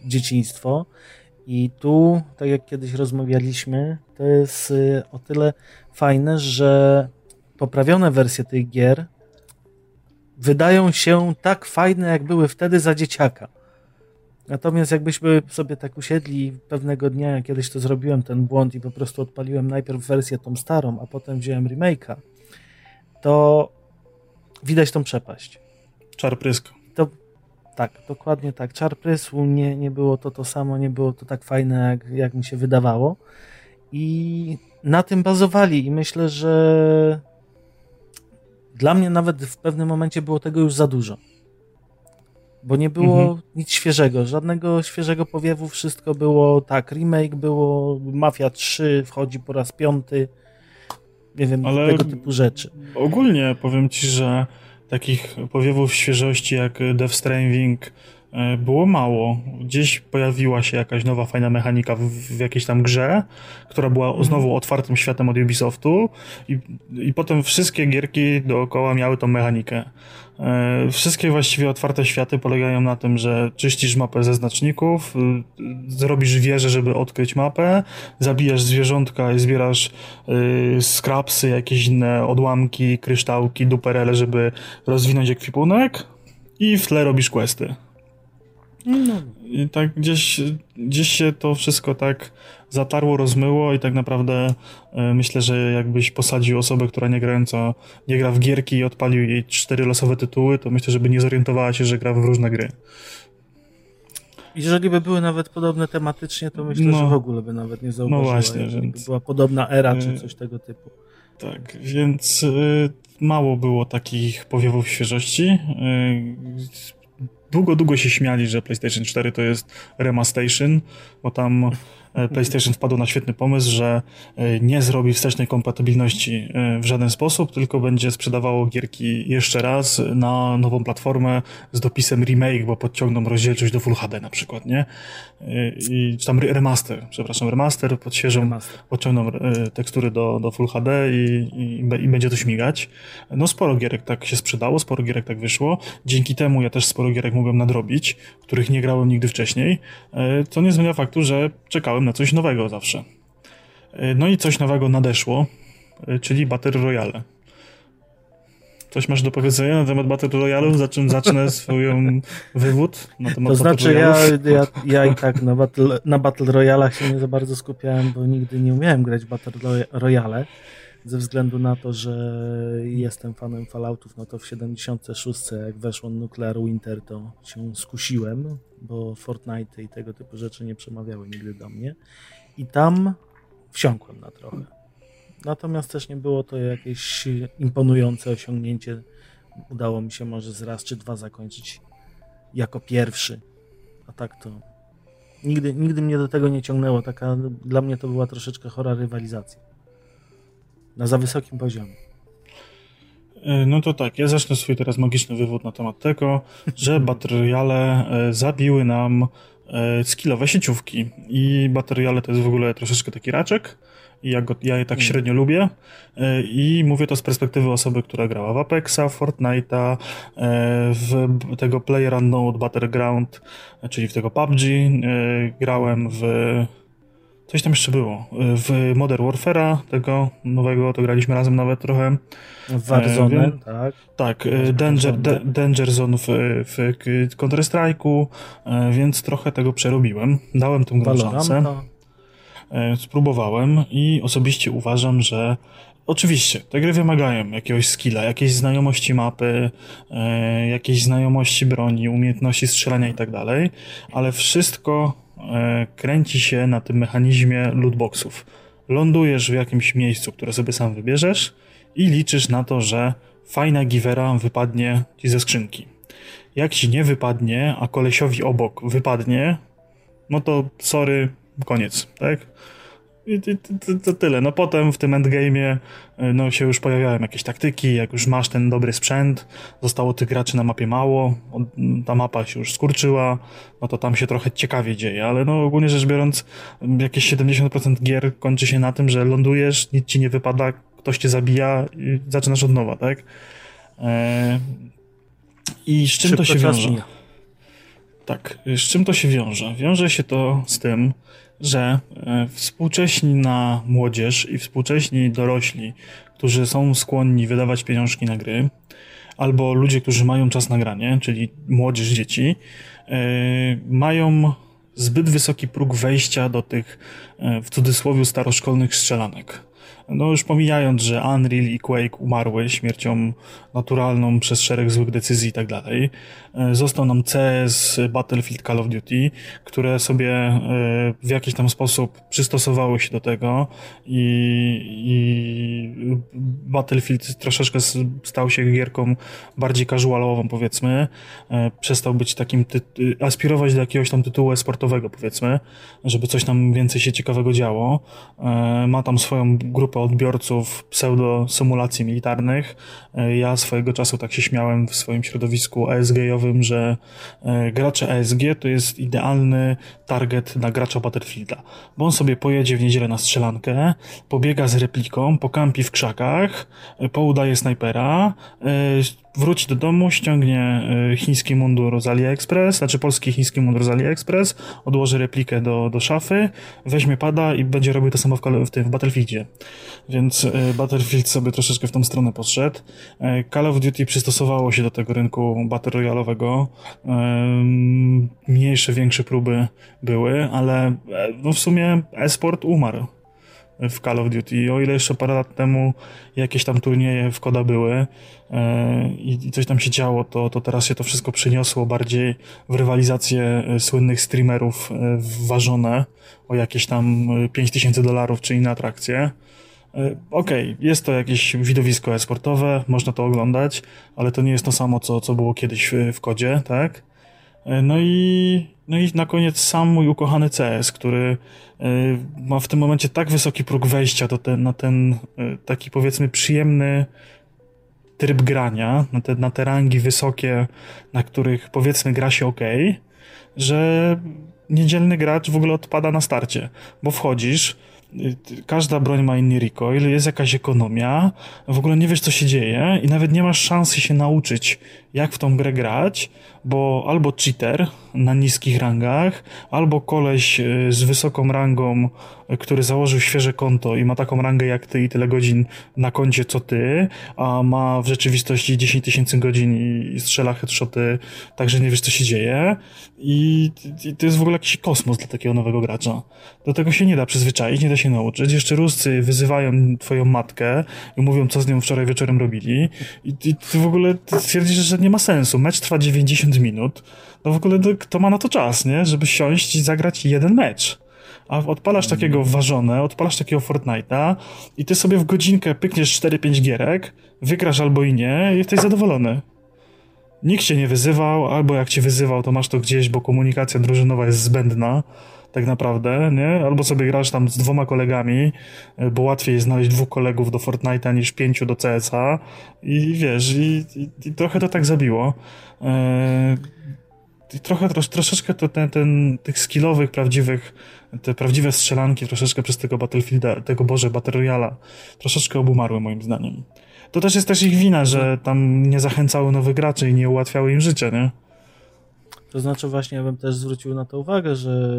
dzieciństwo. I tu, tak jak kiedyś rozmawialiśmy, to jest y, o tyle fajne, że poprawione wersje tych gier wydają się tak fajne, jak były wtedy za dzieciaka. Natomiast jakbyśmy sobie tak usiedli pewnego dnia, kiedyś to zrobiłem, ten błąd i po prostu odpaliłem najpierw wersję tą starą, a potem wziąłem remake'a, to widać tą przepaść. Czar prysk. To, tak, dokładnie tak. Czar prysł, nie, nie było to to samo, nie było to tak fajne, jak, jak mi się wydawało. I na tym bazowali i myślę, że dla mnie nawet w pewnym momencie było tego już za dużo bo nie było mhm. nic świeżego, żadnego świeżego powiewu, wszystko było tak, remake było, Mafia 3 wchodzi po raz piąty, nie wiem, Ale tego typu rzeczy. Ogólnie powiem ci, że takich powiewów świeżości jak Death Stranding e, było mało. Gdzieś pojawiła się jakaś nowa, fajna mechanika w, w jakiejś tam grze, która była mhm. znowu otwartym światem od Ubisoftu i, i potem wszystkie gierki dookoła miały tą mechanikę. E, wszystkie właściwie otwarte światy polegają na tym, że czyścisz mapę ze znaczników, y, zrobisz wieżę, żeby odkryć mapę, zabijasz zwierzątka i zbierasz y, skrapsy, jakieś inne odłamki, kryształki, duperele, żeby rozwinąć ekwipunek i w tle robisz questy. No. I tak gdzieś, gdzieś się to wszystko tak zatarło, rozmyło i tak naprawdę e, myślę, że jakbyś posadził osobę, która nie grająca, nie gra w gierki i odpalił jej cztery losowe tytuły, to myślę, żeby nie zorientowała się, że gra w różne gry. Jeżeli by były nawet podobne tematycznie, to myślę, no, że w ogóle by nawet nie zauważyła. No właśnie, więc... była podobna era czy e, coś tego typu. Tak, więc y, mało było takich powiewów świeżości. Długo, długo się śmiali, że PlayStation 4 to jest remastation, bo tam PlayStation wpadło na świetny pomysł, że e, nie zrobi wstecznej kompatybilności e, w żaden sposób, tylko będzie sprzedawało gierki jeszcze raz na nową platformę z dopisem remake, bo podciągną rozdzielczość do Full HD na przykład, nie? I, czy tam remaster, przepraszam, remaster, podświeżą, remaster. podciągną tekstury do, do Full HD i, i, i będzie to śmigać. No sporo gierek tak się sprzedało, sporo gierek tak wyszło. Dzięki temu ja też sporo gierek mogłem nadrobić, których nie grałem nigdy wcześniej, co nie zmienia faktu, że czekałem czekałem na coś nowego zawsze. E, no i coś nowego nadeszło, e, czyli Battle Royale. Coś masz do powiedzenia na temat Battle Royale? Za czym zacznę swoją wywód na temat To znaczy ja, ja, ja i tak na Battle, na Battle Royalach się nie za bardzo skupiałem, bo nigdy nie umiałem grać Battle Royale ze względu na to, że jestem fanem Falloutów, no to w 76 jak weszło Nuclear Winter, to się skusiłem, bo Fortnite i tego typu rzeczy nie przemawiały nigdy do mnie i tam wsiąkłem na trochę. Natomiast też nie było to jakieś imponujące osiągnięcie. Udało mi się może z raz czy dwa zakończyć jako pierwszy. A tak to nigdy, nigdy mnie do tego nie ciągnęło. Taka, dla mnie to była troszeczkę chora rywalizacja na za wysokim poziomie. E, no to tak, ja zacznę swój teraz magiczny wywód na temat tego, że Battle Royale e, zabiły nam e, skillowe sieciówki i Battle Royale to jest w ogóle troszeczkę taki raczek i ja, go, ja je tak mm. średnio lubię i mówię to z perspektywy osoby, która grała w Apexa, Fortnite'a, w tego Player Unknown Battleground, czyli w tego PUBG, grałem w Coś tam jeszcze było. W Modern Warfare'a, tego nowego, to graliśmy razem nawet trochę. W Warzone, e, tak. Tak, e, Danger, Danger Zone w, w Counter-Strike'u, e, więc trochę tego przerobiłem. Dałem tą grę szansę. E, spróbowałem i osobiście uważam, że Oczywiście, te gry wymagają jakiegoś skilla, jakiejś znajomości mapy, jakiejś znajomości broni, umiejętności strzelania i tak dalej, ale wszystko kręci się na tym mechanizmie lootboxów. Lądujesz w jakimś miejscu, które sobie sam wybierzesz i liczysz na to, że fajna givera wypadnie ci ze skrzynki. Jak ci nie wypadnie, a kolesiowi obok wypadnie, no to sorry, koniec, tak? I to, to, tyle. No potem w tym endgame'ie e, no, się już pojawiają jakieś taktyki, jak już masz ten dobry sprzęt, zostało tych graczy na mapie mało, ta mapa się już skurczyła, no to tam się trochę ciekawie dzieje, ale no ogólnie rzecz biorąc jakieś 70% gier kończy się na tym, że lądujesz, nic ci nie wypada, ktoś cię zabija i zaczynasz od nowa, tak? Eee, I z czym Szybko to się wiąże? Tak, z czym to się wiąże? Wiąże się to z tym, że e, współcześni na młodzież i współcześni dorośli, którzy są skłonni wydawać pieniążki na gry, albo ludzie, którzy mają czas na granie, czyli młodzież, dzieci, e, mają zbyt wysoki próg wejścia do tych, e, w cudzysłowie, staroszkolnych strzelanek. No już pomijając, że Unreal i Quake umarły śmiercią naturalną przez szereg złych decyzji i tak dalej, e, został nam CS, Battlefield, Call of Duty, które sobie e, w jakiś tam sposób przystosowały się do tego i, i Battlefield troszeczkę stał się gierką bardziej casualową powiedzmy, e, przestał być takim, aspirować do jakiegoś tam tytułu sportowego powiedzmy, żeby coś tam więcej się ciekawego działo. Ma tam swoją grupę odbiorców pseudo-symulacji militarnych. E, ja swojego czasu tak się śmiałem w swoim środowisku ASG-owym, że e, gracze ASG to jest idealny target na gracza Battlefielda, bo on sobie pojedzie w niedzielę na strzelankę, pobiega z repliką, pokampi w krzakach, e, poudaje snajpera, wróci do domu, ściągnie y, chiński mundur z AliExpress, znaczy polski chiński mundur z AliExpress, odłoży replikę do, do szafy, weźmie pada i będzie robił to samo w, w, tym, w Battlefieldzie. Więc y, Battlefield sobie troszeczkę w tą stronę poszedł. Y, Call of Duty przystosowało się do tego rynku Battle Royale'owego. Mniejsze, większe próby były, ale e, no w sumie esport umarł w Call of Duty. O ile jeszcze parę lat temu jakieś tam turnieje w Koda były e, i, coś tam się działo, to, to teraz się to wszystko przeniosło bardziej w rywalizację e, słynnych streamerów e, ważone o jakieś tam 5000 dolarów czy inne atrakcje. Okej, okay, jest to jakieś widowisko esportowe, można to oglądać, ale to nie jest to samo, co, co było kiedyś w, w kodzie, tak? No i, no i na koniec sam mój ukochany CS, który ma w tym momencie tak wysoki próg wejścia do ten, na ten taki powiedzmy przyjemny tryb grania, na te, na te rangi wysokie, na których powiedzmy gra się ok, że niedzielny gracz w ogóle odpada na starcie, bo wchodzisz, każda broń ma inny recoil, jest jakaś ekonomia, w ogóle nie wiesz co się dzieje i nawet nie masz szansy się nauczyć jak w tą grę grać, bo albo cheater na niskich rangach, albo koleś e, z wysoką rangą, e, który założył świeże konto i ma taką rangę jak ty i tyle godzin na koncie co ty, a ma w rzeczywistości 10 tysięcy godzin i strzela headshoty, także nie wiesz co się dzieje I, to jest w ogóle jakiś kosmos dla takiego nowego gracza. Do tego się nie da przyzwyczaić, nie da się nauczyć. Jeszcze Ruscy wyzywają twoją matkę i mówią co z nią wczoraj wieczorem robili i, i ty w ogóle stwierdzisz, że nie ma sensu. Mecz trwa 90 minut. No w ogóle kto ma na to czas, nie? Żeby siąść i zagrać jeden mecz. A odpalasz takiego ważone, odpalasz takiego Fortnite'a i ty sobie w godzinkę pykniesz 4-5 gierek, wygrasz albo i nie i jesteś zadowolony. Nikt cię nie wyzywał, albo jak cię wyzywał, to masz to gdzieś, bo komunikacja drużynowa jest zbędna tak naprawdę, nie? Albo sobie grasz tam z dwoma kolegami, e, bo łatwiej jest znaleźć dwóch kolegów do Fortnite'a niż pięciu do CS-a i wiesz, i, i, i trochę to tak zabiło. E, trochę, trosz, troszeczkę to ten, ten, tych skillowych, prawdziwych, te prawdziwe strzelanki troszeczkę przez tego Battlefielda, tego Boże, Battle Royala, troszeczkę obumarły moim zdaniem. To też jest też ich wina, że tam nie zachęcały nowych graczy i nie ułatwiały im życia, nie? To znaczy właśnie ja bym też zwrócił na to uwagę, że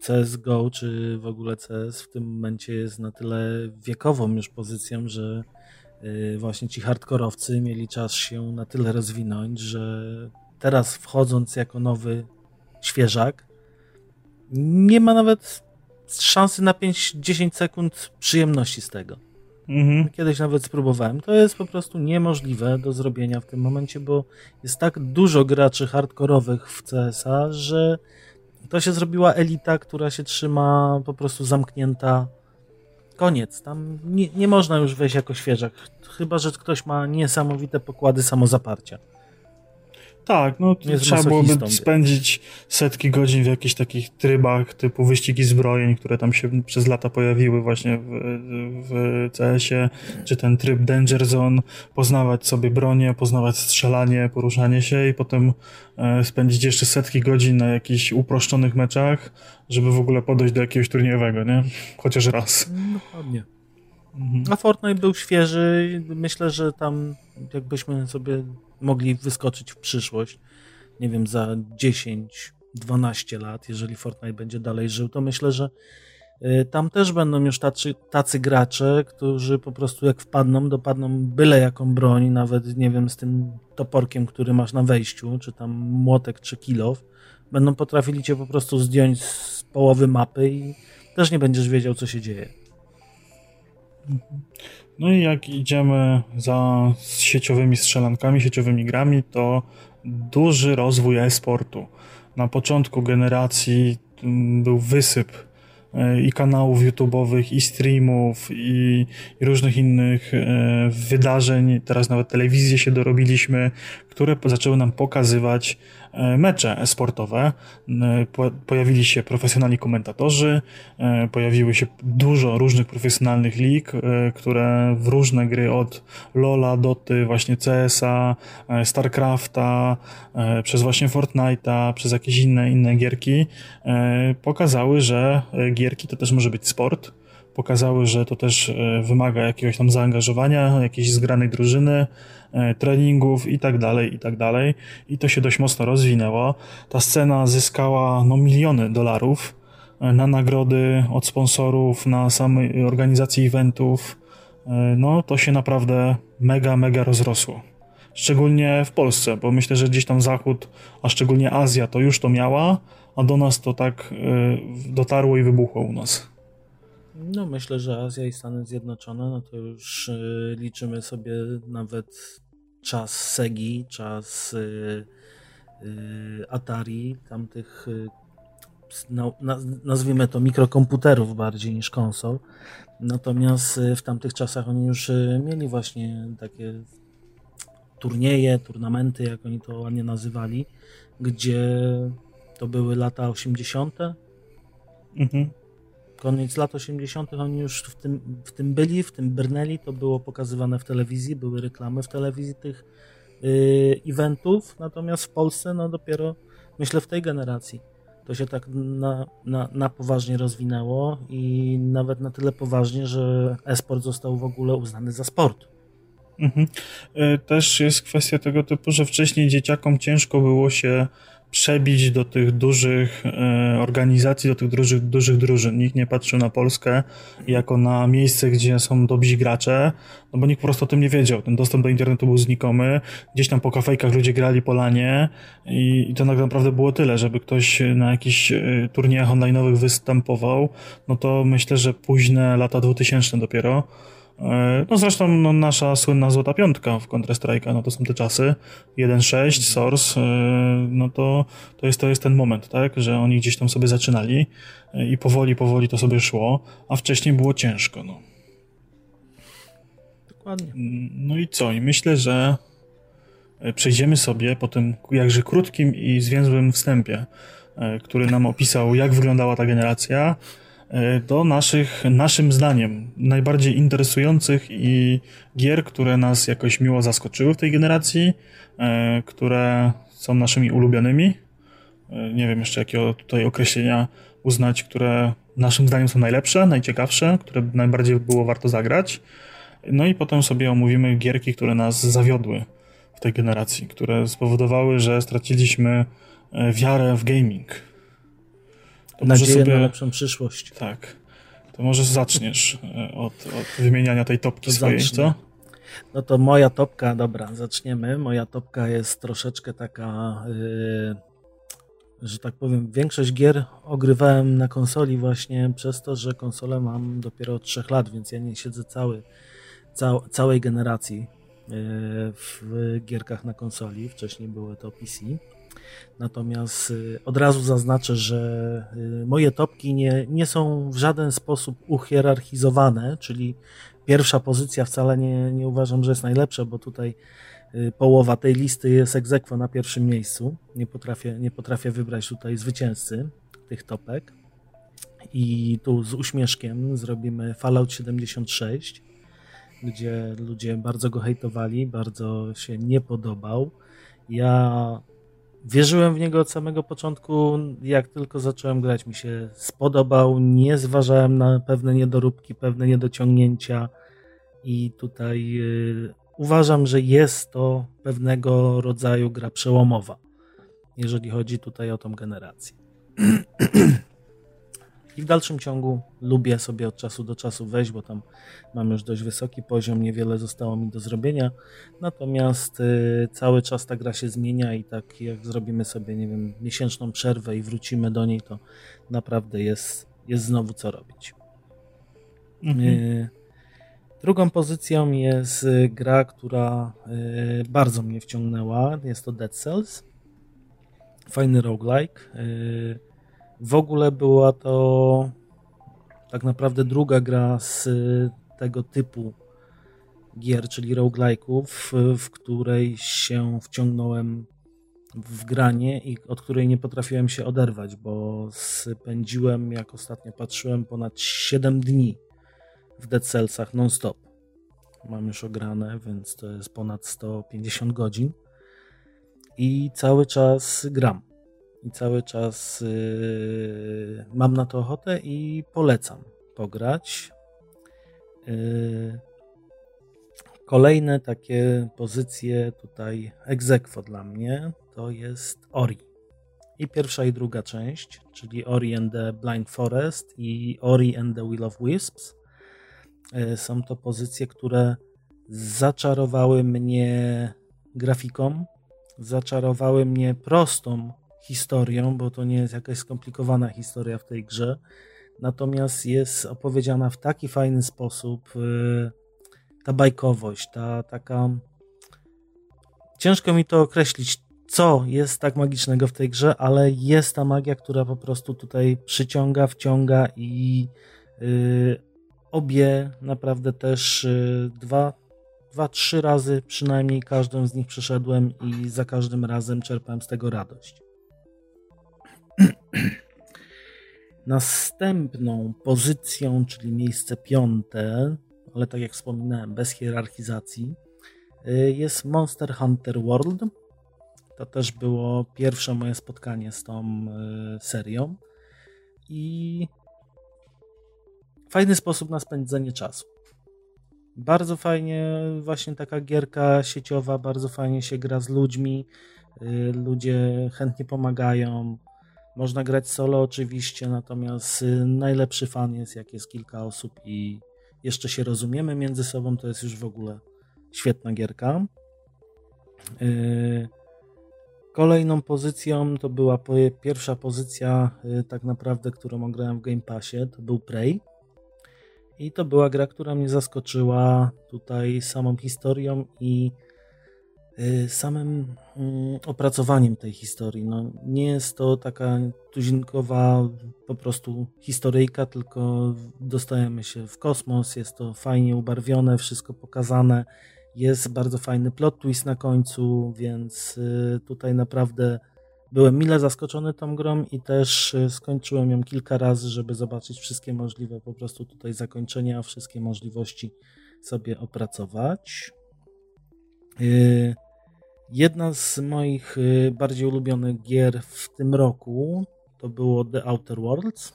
CSGO czy w ogóle CS w tym momencie jest na tyle wiekową już pozycją, że y, właśnie ci hardkorowcy mieli czas się na tyle rozwinąć, że teraz wchodząc jako nowy świeżak nie ma nawet szansy na 5-10 sekund przyjemności z tego. Mhm. Kiedyś nawet spróbowałem. To jest po prostu niemożliwe do zrobienia w tym momencie, bo jest tak dużo graczy hardkorowych w CSA, że to się zrobiła elita, która się trzyma po prostu zamknięta. Koniec. Tam nie, nie można już wejść jako świeżak. Chyba, że ktoś ma niesamowite pokłady samozaparcia. Tak, no trzeba byłoby spędzić setki godzin w jakichś takich trybach typu wyścigi zbrojeń, które tam się przez lata pojawiły właśnie w, w CS-ie, czy ten tryb Danger Zone, poznawać sobie bronię, poznawać strzelanie, poruszanie się i potem e, spędzić jeszcze setki godzin na jakichś uproszczonych meczach, żeby w ogóle podejść do jakiegoś turniejowego, nie? Chociaż raz. Dokładnie. Mhm. A Fortnite był świeży. Myślę, że tam jakbyśmy sobie mogli wyskoczyć w przyszłość, nie wiem, za 10, 12 lat, jeżeli Fortnite będzie dalej żył, to myślę, że y, tam też będą już tacy, tacy gracze, którzy po prostu jak wpadną, dopadną byle jaką broń, nawet nie wiem, z tym toporkiem, który masz na wejściu, czy tam młotek, czy kilow, będą potrafili cię po prostu zdjąć z połowy mapy i też nie będziesz wiedział, co się dzieje. No i jak idziemy za sieciowymi strzelankami, sieciowymi grami, to duży rozwój e-sportu. Na początku generacji mm, był wysyp e, i kanałów YouTube'owych, i streamów, i, i, różnych innych e, wydarzeń. Teraz nawet telewizję się dorobiliśmy, które zaczęły nam pokazywać E, mecze sportowe. E, pojawili się profesjonalni komentatorzy, e, pojawiły się dużo różnych profesjonalnych lig, które w różne gry od LoLa, Doty, właśnie CSa, StarCrafta, przez właśnie Fortnite'a, przez jakieś inne, inne gierki pokazały, że gierki to też może być sport pokazały, że to też wymaga jakiegoś tam zaangażowania, jakiejś zgranej drużyny, treningów i tak dalej, i tak dalej. I to się dość mocno rozwinęło. Ta scena zyskała no, miliony dolarów e, na nagrody od sponsorów, na samej organizacji eventów. E, no to się naprawdę mega, mega rozrosło. Szczególnie w Polsce, bo myślę, że gdzieś tam Zachód, a szczególnie Azja to już to miała, a do nas to tak dotarło i wybuchło u nas. No myślę, że Azja i Stany Zjednoczone, no to już liczymy sobie nawet czas Segi, czas y, y, Atari, tamtych no, nazwijmy to mikrokomputerów bardziej niż konsol. Natomiast w tamtych czasach oni już mieli właśnie takie turnieje, turnamenty, jak oni to ładnie nazywali, gdzie to były lata 80. Mhm. Koniec lat 80. oni już w tym, w tym byli, w tym brnęli, to było pokazywane w telewizji, były reklamy w telewizji tych yy, eventów, natomiast w Polsce no dopiero myślę w tej generacji to się tak na, na, na poważnie rozwinęło i nawet na tyle poważnie, że e-sport został w ogóle uznany za sport. Mhm. E, też jest kwestia tego typu, że wcześniej dzieciakom ciężko było się przebić do tych dużych e, organizacji, do tych dużych, dużych drużyn. Nikt nie patrzył na Polskę jako na miejsce, gdzie są dobrzy gracze, no bo nikt po prostu o tym nie wiedział. Ten dostęp do internetu był znikomy. Gdzieś tam po kafejkach ludzie grali po lanie i, i to tak naprawdę było tyle, żeby ktoś na jakichś e, turniejach online'owych występował, no to myślę, że późne lata 2000 dopiero no zresztą no, nasza słynna złota piątka w Counter-Strike'a, no to są te czasy, 1.6, Source, e, no to, to, jest, to jest ten moment, tak, że oni gdzieś tam sobie zaczynali e, i powoli, powoli to sobie szło, a wcześniej było ciężko, no. Dokładnie. No i co? I myślę, że przejdziemy sobie po tym jakże krótkim i zwięzłym wstępie, który nam opisał, jak wyglądała ta generacja, E, do naszych, naszym zdaniem, najbardziej interesujących i gier, które nas jakoś miło zaskoczyły w tej generacji, e, które są naszymi ulubionymi. E, nie wiem jeszcze jakiego tutaj określenia uznać, które naszym zdaniem są najlepsze, najciekawsze, które najbardziej było warto zagrać. No i potem sobie omówimy gierki, które nas zawiodły w tej generacji, które spowodowały, że straciliśmy wiarę w gaming to Nadzieję sobie... na lepszą przyszłość. Tak. To może zaczniesz e, od, od wymieniania tej topki to swojej, zacznę. co? No to moja topka, dobra, zaczniemy. Moja topka jest troszeczkę taka, yy, że tak powiem, większość gier ogrywałem na konsoli właśnie przez to, że konsolę mam dopiero od 3 lat, więc ja nie siedzę cały, cał, całej generacji yy, w gierkach na konsoli. Wcześniej były to PC. Natomiast y, od razu zaznaczę, że y, moje topki nie, nie są w żaden sposób uhierarchizowane, czyli pierwsza pozycja wcale nie, nie uważam, że jest najlepsza, bo tutaj y, połowa tej listy jest egzekwo na pierwszym miejscu. Nie potrafię, nie potrafię wybrać tutaj zwycięzcy tych topek. I tu z uśmieszkiem zrobimy Fallout 76, gdzie ludzie bardzo go hejtowali, bardzo się nie podobał. Ja Wierzyłem w niego od samego początku. Jak tylko zacząłem grać, mi się spodobał. Nie zważałem na pewne niedoróbki, pewne niedociągnięcia, i tutaj y, uważam, że jest to pewnego rodzaju gra przełomowa, jeżeli chodzi tutaj o tą generację. I w dalszym ciągu lubię sobie od czasu do czasu wejść, bo tam mam już dość wysoki poziom, niewiele zostało mi do zrobienia. Natomiast y, cały czas ta gra się zmienia i tak jak zrobimy sobie, nie wiem, miesięczną przerwę i wrócimy do niej, to naprawdę jest, jest znowu co robić. Mhm. Y, drugą pozycją jest y, gra, która y, bardzo mnie wciągnęła. Jest to Dead Cells. Fajny roguelike. Y, w ogóle była to tak naprawdę druga gra z tego typu gier, czyli roguelike'ów, w której się wciągnąłem w granie i od której nie potrafiłem się oderwać, bo spędziłem, jak ostatnio patrzyłem, ponad 7 dni w Dead Cellsach non-stop. Mam już ograne, więc to jest ponad 150 godzin i cały czas gram i cały czas yy, mam na to ochotę i polecam pograć. Yy, kolejne takie pozycje tutaj egzekwo dla mnie to jest Ori. I pierwsza i druga część, czyli Ori and the Blind Forest i Ori and the Will of Wisps. Yy, są to pozycje, które zaczarowały mnie grafiką, zaczarowały mnie prostą historią, bo to nie jest jakaś skomplikowana historia w tej grze. Natomiast jest opowiedziana w taki fajny sposób. Y, ta bajkowość, ta taka. Ciężko mi to określić, co jest tak magicznego w tej grze, ale jest ta magia, która po prostu tutaj przyciąga, wciąga i yy, obie naprawdę też yy, dwa dwa, trzy razy przynajmniej każdą z nich przeszedłem i za każdym razem czerpałem z tego radość. Następną pozycją, czyli miejsce piąte, ale tak jak wspominałem, bez hierarchizacji, y, jest Monster Hunter World. To też było pierwsze moje spotkanie z tą y, serią i fajny sposób na spędzenie czasu. Bardzo fajnie, właśnie taka gierka sieciowa, bardzo fajnie się gra z ludźmi. Y, ludzie chętnie pomagają. Można grać solo oczywiście, natomiast y, najlepszy fan jest jak jest kilka osób i jeszcze się rozumiemy między sobą, to jest już w ogóle świetna gierka. Y, kolejną pozycją to była pierwsza pozycja, tak naprawdę, którą ograłem w Game Passie, to był Prey. I to była gra, która mnie zaskoczyła tutaj samą historią i y, samym mm, opracowaniem tej historii. No, nie jest to taka tuzinkowa po prostu historyjka, tylko dostajemy się w kosmos, jest to fajnie ubarwione, wszystko pokazane, jest bardzo fajny plot twist na końcu, więc y, tutaj naprawdę Byłem mile zaskoczony tą grą i też y, skończyłem ją kilka razy, żeby zobaczyć wszystkie możliwe po prostu tutaj zakończenia, wszystkie możliwości sobie opracować. Y, jedna z moich y, bardziej ulubionych gier w tym roku to było The Outer Worlds.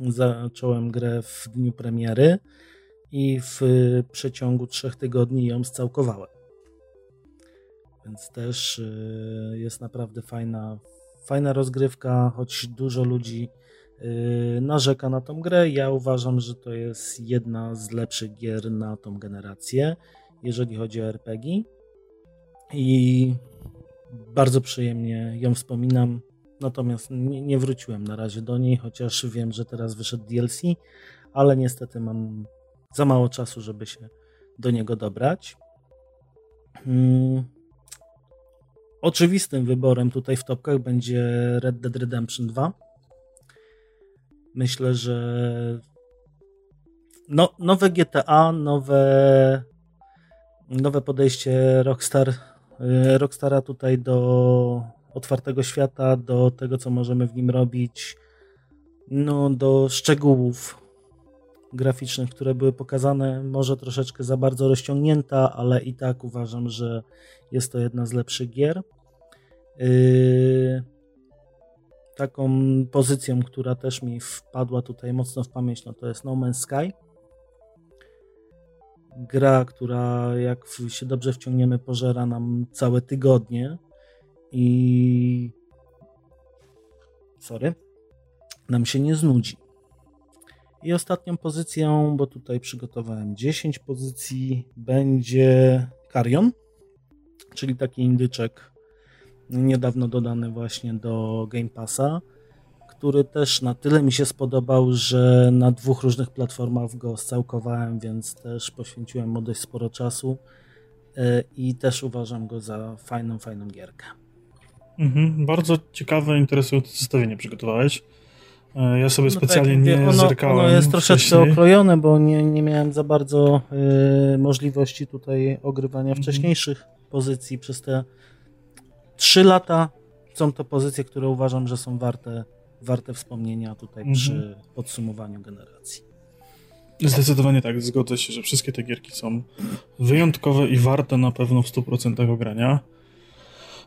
Zacząłem grę w dniu premiery i w przeciągu trzech tygodni ją scałkowałem. Więc też y, jest naprawdę fajna, fajna rozgrywka, choć dużo ludzi y, narzeka na tą grę. Ja uważam, że to jest jedna z lepszych gier na tą generację, jeżeli chodzi o RPG. I bardzo przyjemnie ją wspominam. Natomiast nie, nie wróciłem na razie do niej, chociaż wiem, że teraz wyszedł DLC, ale niestety mam za mało czasu, żeby się do niego dobrać. Hmm. Oczywistym wyborem tutaj w topkach będzie Red Dead Redemption 2. Myślę, że no, nowe GTA, nowe, nowe podejście Rockstar, Rockstara tutaj do otwartego świata, do tego, co możemy w nim robić, no, do szczegółów graficznych, które były pokazane, może troszeczkę za bardzo rozciągnięta, ale i tak uważam, że jest to jedna z lepszych gier. Yy, taką pozycją, która też mi wpadła tutaj mocno w pamięć, no to jest No Man's Sky. Gra, która jak się dobrze wciągniemy, pożera nam całe tygodnie i sorry, nam się nie znudzi. I ostatnią pozycją, bo tutaj przygotowałem 10 pozycji, będzie Karion, czyli taki indyczek niedawno dodany właśnie do Game Passa, który też na tyle mi się spodobał, że na dwóch różnych platformach go scałkowałem, więc też poświęciłem mu dość sporo czasu e, i też uważam go za fajną, fajną gierkę. Mhm, bardzo ciekawe, interesujące zestawienie przygotowałeś. E, ja sobie no specjalnie tak, nie ono, zerkałem. Ono jest troszeczkę wcześniej. okrojone, bo nie, nie miałem za bardzo y, możliwości tutaj ogrywania mhm. wcześniejszych pozycji przez te trzy lata. Są to pozycje, które uważam, że są warte, warte wspomnienia tutaj mhm. przy podsumowaniu generacji. Zdecydowanie tak, zgodzę się, że wszystkie te gierki są wyjątkowe i warte na pewno w 100% ogrania.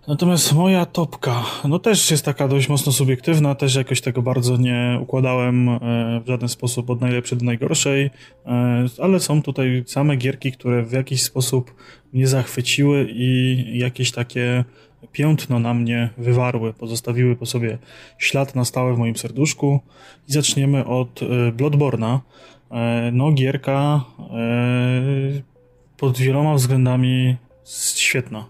Natomiast moja topka, no też jest taka dość mocno subiektywna, też jakoś tego bardzo nie układałem e, w żaden sposób od najlepszej do najgorszej, e, ale są tutaj same gierki, które w jakiś sposób mnie zachwyciły i jakieś takie piętno na mnie wywarły, pozostawiły po sobie ślad na stałe w moim serduszku. I zaczniemy od e, Bloodborna. No, gierka pod wieloma względami świetna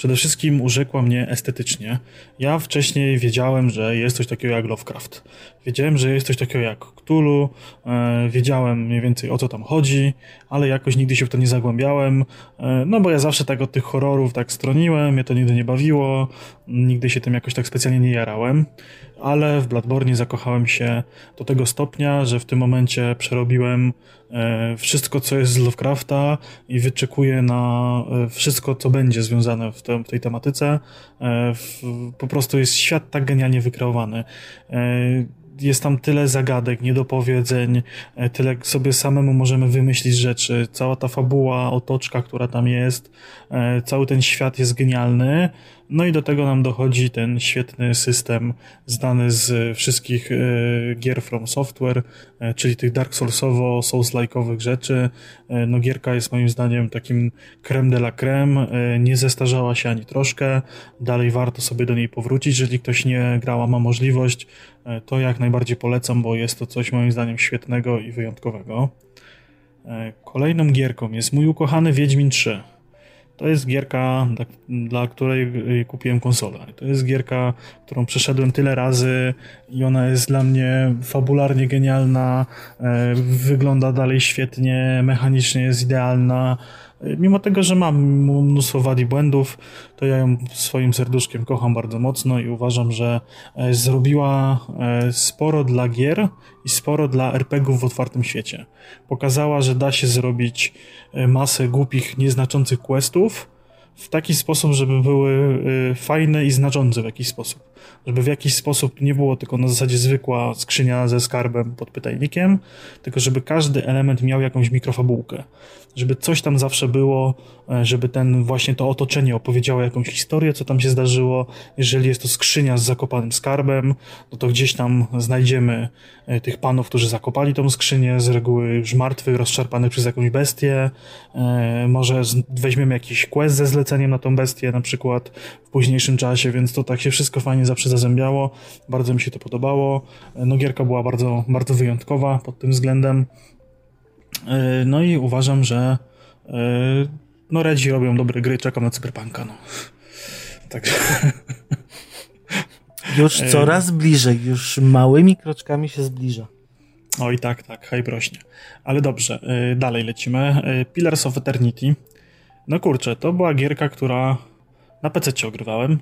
przede wszystkim urzekła mnie estetycznie. Ja wcześniej wiedziałem, że jest coś takiego jak Lovecraft. Wiedziałem, że jest coś takiego jak Cthulhu, e, wiedziałem mniej więcej o co tam chodzi, ale jakoś nigdy się w to nie zagłębiałem, e, no bo ja zawsze tak od tych horrorów tak stroniłem, mnie to nigdy nie bawiło, nigdy się tym jakoś tak specjalnie nie jarałem, ale w Bloodborne zakochałem się do tego stopnia, że w tym momencie przerobiłem wszystko, co jest z Lovecrafta i wyczekuje na e, wszystko, co będzie związane w, w tej tematyce. E, po prostu jest świat tak genialnie wykreowany jest tam tyle zagadek, niedopowiedzeń, tyle sobie samemu możemy wymyślić rzeczy. Cała ta fabuła, otoczka, która tam jest, cały ten świat jest genialny. No i do tego nam dochodzi ten świetny system znany z wszystkich e, gier From Software, e, czyli tych Dark Soulsowo, Souls-like'owych rzeczy. E, no gierka jest moim zdaniem takim creme de la creme, nie zestarzała się ani troszkę, dalej warto sobie do niej powrócić, jeżeli ktoś nie grała, ma możliwość, to jak najbardziej polecam, bo jest to coś moim zdaniem świetnego i wyjątkowego. Kolejną gierką jest mój ukochany Wiedźmin 3. To jest gierka, dla, dla, której kupiłem konsolę. To jest gierka, którą przeszedłem tyle razy i ona jest dla mnie fabularnie genialna, e, wygląda dalej świetnie, mechanicznie jest idealna. Mimo tego, że mam mnóstwo wad i błędów, to ja ją swoim serduszkiem kocham bardzo mocno i uważam, że e, zrobiła e, sporo dla gier i sporo dla RPGów w otwartym świecie. Pokazała, że da się zrobić e, masę głupich, nieznaczących questów w taki sposób, żeby były fajne i znaczące w jakiś sposób żeby w jakiś sposób nie było tylko na zasadzie zwykła skrzynia ze skarbem pod pytajnikiem, tylko żeby każdy element miał jakąś mikrofabułkę. Żeby coś tam zawsze było, e, żeby ten właśnie to otoczenie opowiedziało jakąś historię, co tam się zdarzyło. Jeżeli jest to skrzynia z zakopanym skarbem, no to gdzieś tam znajdziemy e, tych panów, którzy zakopali tą skrzynię, z reguły już martwych, rozszarpanych przez jakąś bestię. E, może weźmiemy jakiś quest ze zleceniem na tą bestię, na przykład w późniejszym czasie, więc to tak się wszystko fajnie zawsze zazębiało. Bardzo mi się to podobało. No gierka była bardzo, bardzo wyjątkowa pod tym względem. E, no i uważam, że e, no Redzi robią dobre gry, czekam na Cyberpunka, no. Także... Już e, coraz bliżej, już małymi kroczkami się zbliża. Oj, tak, tak, hej brośnie. Ale dobrze, dalej lecimy. Pillars of Eternity. No kurczę, to była gierka, która na PC ogrywałem.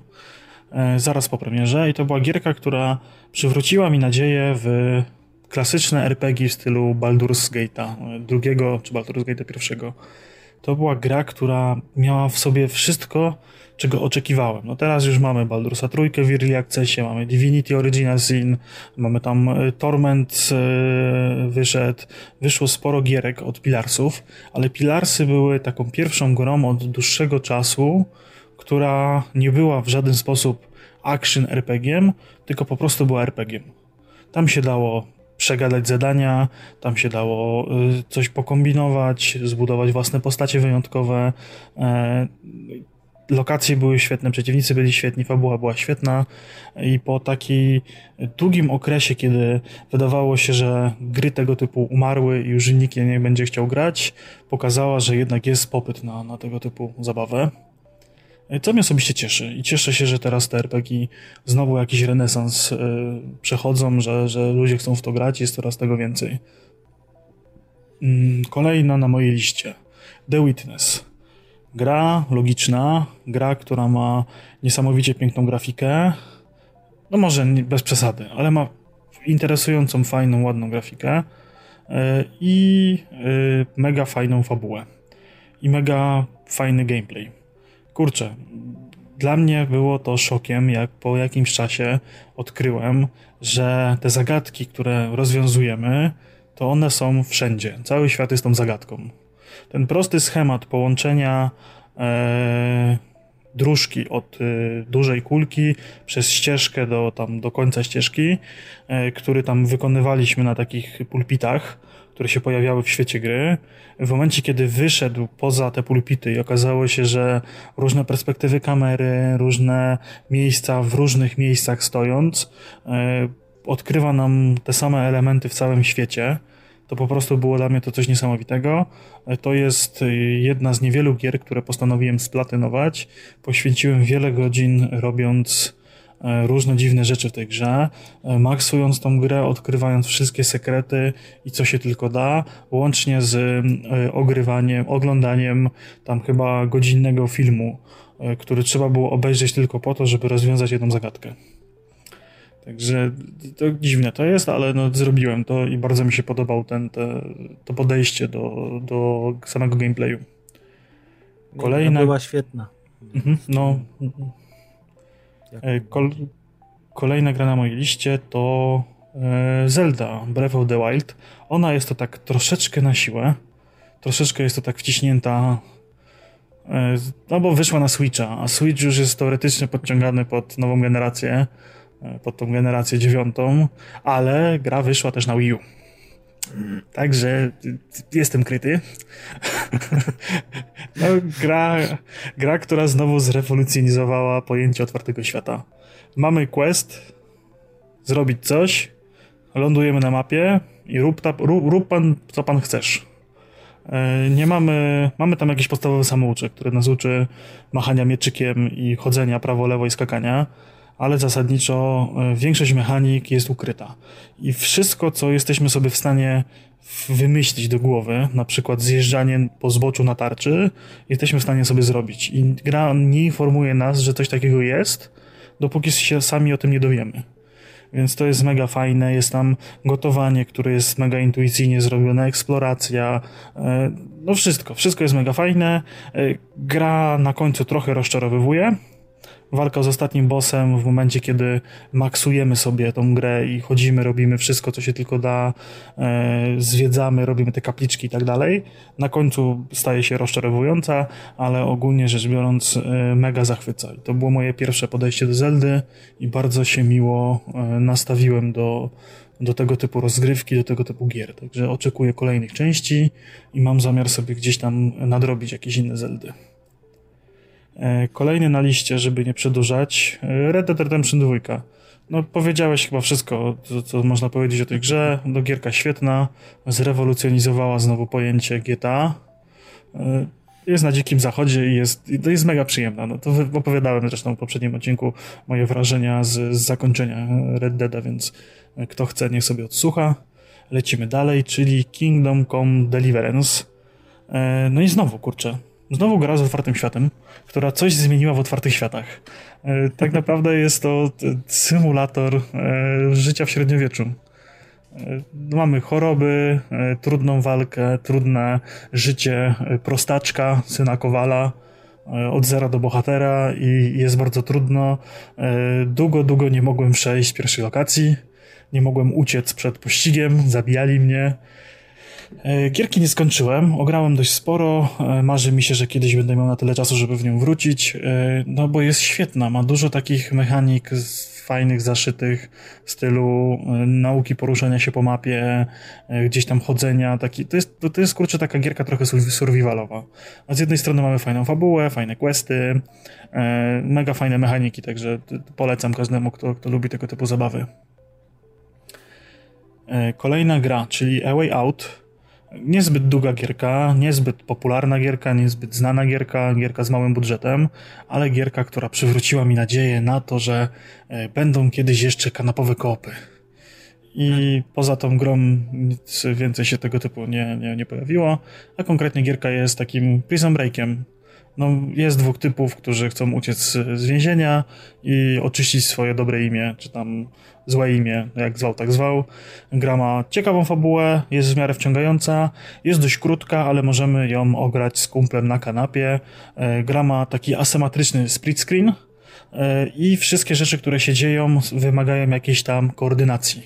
E, zaraz po premierze i to była gierka, która przywróciła mi nadzieję w klasyczne RPG w stylu Baldur's Gate'a e, drugiego, czy Baldur's Gate'a pierwszego. To była gra, która miała w sobie wszystko, czego oczekiwałem. No teraz już mamy Baldursa trójkę w Early Accessie, mamy Divinity Original Sin, mamy tam e, Torment wyszedł, wyszło sporo gierek od Pilarsów, ale Pilarsy były taką pierwszą grą od dłuższego czasu, która nie była w żaden sposób action RPG, tylko po prostu była RPG. Tam się dało przegadać zadania, tam się dało y, coś pokombinować, zbudować własne postacie wyjątkowe. E, lokacje były świetne, przeciwnicy byli świetni, fabuła była świetna i po takim długim okresie, kiedy wydawało się, że gry tego typu umarły i już nikt nie będzie chciał grać, pokazała, że jednak jest popyt na, na tego typu zabawę. Co mnie osobiście cieszy i cieszę się, że teraz te RPG znowu jakiś renesans y, przechodzą, że, że ludzie chcą w to grać, jest coraz tego więcej. Mm, kolejna na mojej liście. The Witness. Gra logiczna, gra, która ma niesamowicie piękną grafikę. No może bez przesady, ale ma interesującą, fajną, ładną grafikę y, i y, mega fajną fabułę. I mega fajny gameplay kurczę, dla mnie było to szokiem, jak po jakimś czasie odkryłem, że te zagadki, które rozwiązujemy, to one są wszędzie. Cały świat jest tą zagadką. Ten prosty schemat połączenia e, dróżki od e, dużej kulki przez ścieżkę do, tam, do końca ścieżki, e, który tam wykonywaliśmy na takich pulpitach, które się pojawiały w świecie gry, w momencie, kiedy wyszedł poza te pulpity i okazało się, że różne perspektywy kamery, różne miejsca w różnych miejscach stojąc, e, odkrywa nam te same elementy w całym świecie, to po prostu było dla mnie to coś niesamowitego. E, to jest jedna z niewielu gier, które postanowiłem splatynować. Poświęciłem wiele godzin robiąc E, różne dziwne rzeczy w tej grze, e, maksując tą grę, odkrywając wszystkie sekrety i co się tylko da, łącznie z e, ogrywaniem, oglądaniem tam chyba godzinnego filmu, który trzeba było obejrzeć tylko po to, żeby rozwiązać jedną zagadkę. Także to dziwne to jest, ale no, zrobiłem to i bardzo mi się podobał ten, te, to podejście do, do samego gameplayu. Kolejna była świetna. Mhm, no. E, kol... Kolejna gra na mojej liście to e, Zelda Breath of the Wild. Ona jest to tak troszeczkę na siłę. Troszeczkę jest to tak wciśnięta. E, no bo wyszła na Switcha, a Switch już jest teoretycznie podciągany pod nową generację, pod tą generację dziewiątą, ale gra wyszła też na Wii U. Także jestem kryty. No, gra, gra, która znowu zrewolucjonizowała pojęcie otwartego świata. Mamy quest, zrobić coś, lądujemy na mapie i rób, ta, rób, rób pan, co pan chcesz. E, nie mamy, mamy tam jakieś podstawowe samoucze, które nas uczy machania mieczykiem i chodzenia prawo, lewo i skakania ale zasadniczo e, większość mechanik jest ukryta. I wszystko, co jesteśmy sobie w stanie wymyślić do głowy, na przykład zjeżdżanie po zboczu na tarczy, jesteśmy w stanie sobie zrobić. I gra nie informuje nas, że coś takiego jest, dopóki się sami o tym nie dowiemy. Więc to jest mega fajne, jest tam gotowanie, które jest mega intuicyjnie zrobione, eksploracja, e, no wszystko, wszystko jest mega fajne. E, gra na końcu trochę rozczarowywuje, walka z ostatnim bossem w momencie, kiedy maksujemy sobie tą grę i chodzimy, robimy wszystko, co się tylko da, e, zwiedzamy, robimy te kapliczki i tak dalej. Na końcu staje się rozczarowująca, ale ogólnie rzecz biorąc e, mega zachwyca. I to było moje pierwsze podejście do Zeldy i bardzo się miło e, nastawiłem do, do tego typu rozgrywki, do tego typu gier. Także oczekuję kolejnych części i mam zamiar sobie gdzieś tam nadrobić jakieś inne Zeldy. E, kolejny na liście, żeby nie przedłużać, e, Red Dead Redemption 2. No, powiedziałeś chyba wszystko, co, co, można powiedzieć o tej grze. No, gierka świetna, zrewolucjonizowała znowu pojęcie GTA. E, jest na dzikim zachodzie i jest, jest mega przyjemna. No, to opowiadałem zresztą w poprzednim odcinku moje wrażenia z, z zakończenia Red Deada, więc kto chce, niech sobie odsłucha. Lecimy dalej, czyli Kingdom Come Deliverance. No i znowu, kurczę, Znowu gra z otwartym światem, która coś zmieniła w otwartych światach. E, tak naprawdę jest to symulator e, życia w średniowieczu. E, mamy choroby, trudną walkę, trudne życie prostaczka, syna Kowala, od zera do bohatera i jest bardzo trudno. Długo, długo nie mogłem przejść pierwszej lokacji, nie mogłem uciec przed pościgiem, zabijali mnie. E, gierki nie skończyłem, ograłem dość sporo. E, marzy mi się, że kiedyś będę miał na tyle czasu, żeby w nią wrócić. E, no bo jest świetna, ma dużo takich mechanik fajnych, zaszytych w stylu nauki poruszania się po mapie, gdzieś tam chodzenia. Taki, to, jest, to jest kurczę taka gierka trochę survivalowa. A z jednej strony mamy fajną fabułę, fajne questy, mega fajne mechaniki, także polecam każdemu, kto, kto lubi tego typu zabawy. Kolejna gra, czyli A Way Out niezbyt długa gierka, niezbyt popularna gierka, niezbyt znana gierka, gierka z małym budżetem, ale gierka, która przywróciła mi nadzieję na to, że e, będą kiedyś jeszcze kanapowe koopy. I poza tą grą nic więcej się tego typu nie, nie, nie pojawiło, a konkretnie gierka jest takim prison breakiem, no, jest dwóch typów, którzy chcą uciec z więzienia i oczyścić swoje dobre imię, czy tam złe imię, jak zwał, tak zwał. Gra ma ciekawą fabułę, jest w miarę wciągająca, jest dość krótka, ale możemy ją ograć z kumplem na kanapie. E, gra ma taki asymetryczny split screen e, i wszystkie rzeczy, które się dzieją, wymagają jakiejś tam koordynacji.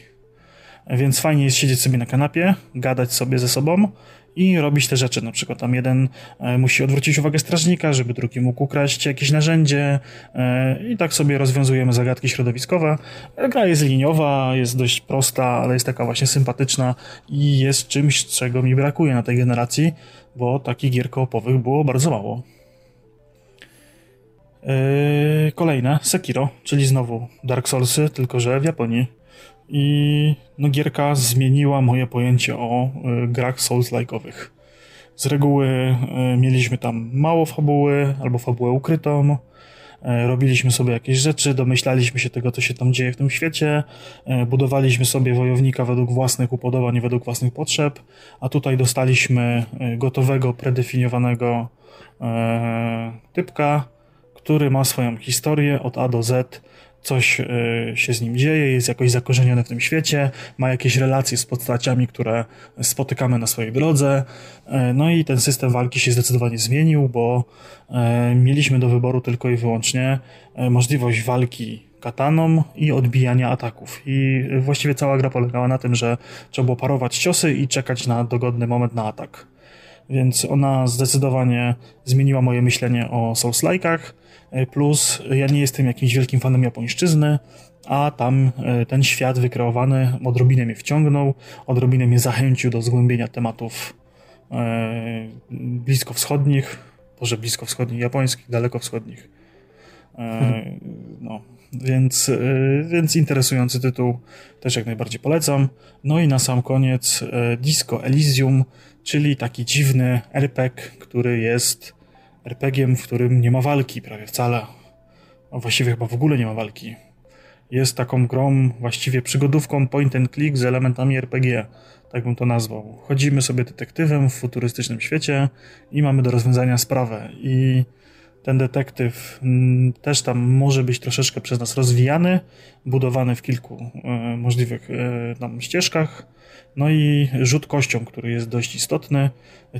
Więc fajnie jest siedzieć sobie na kanapie, gadać sobie ze sobą i robić te rzeczy. Na przykład tam jeden e, musi odwrócić uwagę strażnika, żeby drugi mógł ukraść jakieś narzędzie e, i tak sobie rozwiązujemy zagadki środowiskowe. Gra jest liniowa, jest dość prosta, ale jest taka właśnie sympatyczna i jest czymś, czego mi brakuje na tej generacji, bo takich gier koopowych było bardzo mało. E, kolejne, Sekiro, czyli znowu Dark Soulsy, tylko że w Japonii. I no, gierka zmieniła moje pojęcie o y, grach Souls-like'owych. Z reguły y, mieliśmy tam mało fabuły albo fabułę ukrytą. Y, robiliśmy sobie jakieś rzeczy, domyślaliśmy się tego, co się tam dzieje w tym świecie, budowaliśmy sobie wojownika według własnych upodobań, według własnych potrzeb, a tutaj dostaliśmy gotowego, predefiniowanego typka, który ma swoją historię od A do Z coś się z nim dzieje, jest jakoś zakorzeniony w tym świecie, ma jakieś relacje z postaciami, które spotykamy na swojej drodze. No i ten system walki się zdecydowanie zmienił, bo mieliśmy do wyboru tylko i wyłącznie możliwość walki kataną i odbijania ataków. I właściwie cała gra polegała na tym, że trzeba było parować ciosy i czekać na dogodny moment na atak. Więc ona zdecydowanie zmieniła moje myślenie o Souls-like'ach. Plus ja nie jestem jakimś wielkim fanem japońszczyzny, a tam e, ten świat wykreowany odrobinę mnie wciągnął, odrobinę mnie zachęcił do zgłębienia tematów e, bliskowschodnich, może bliskowschodnich, japońskich, dalekowschodnich. E, no, więc, więc interesujący tytuł też jak najbardziej polecam. No i na sam koniec Disco Elysium, czyli taki dziwny RPG, który jest RPGiem, w którym nie ma walki prawie wcale. A właściwie chyba w ogóle nie ma walki. Jest taką grą, właściwie przygodówką point and click z elementami RPG, tak bym to nazwał. Chodzimy sobie detektywem w futurystycznym świecie i mamy do rozwiązania sprawę. I ten detektyw mm, też tam może być troszeczkę przez nas rozwijany, budowany w kilku e, możliwych e, tam ścieżkach. No i rzut kością, który jest dość istotny.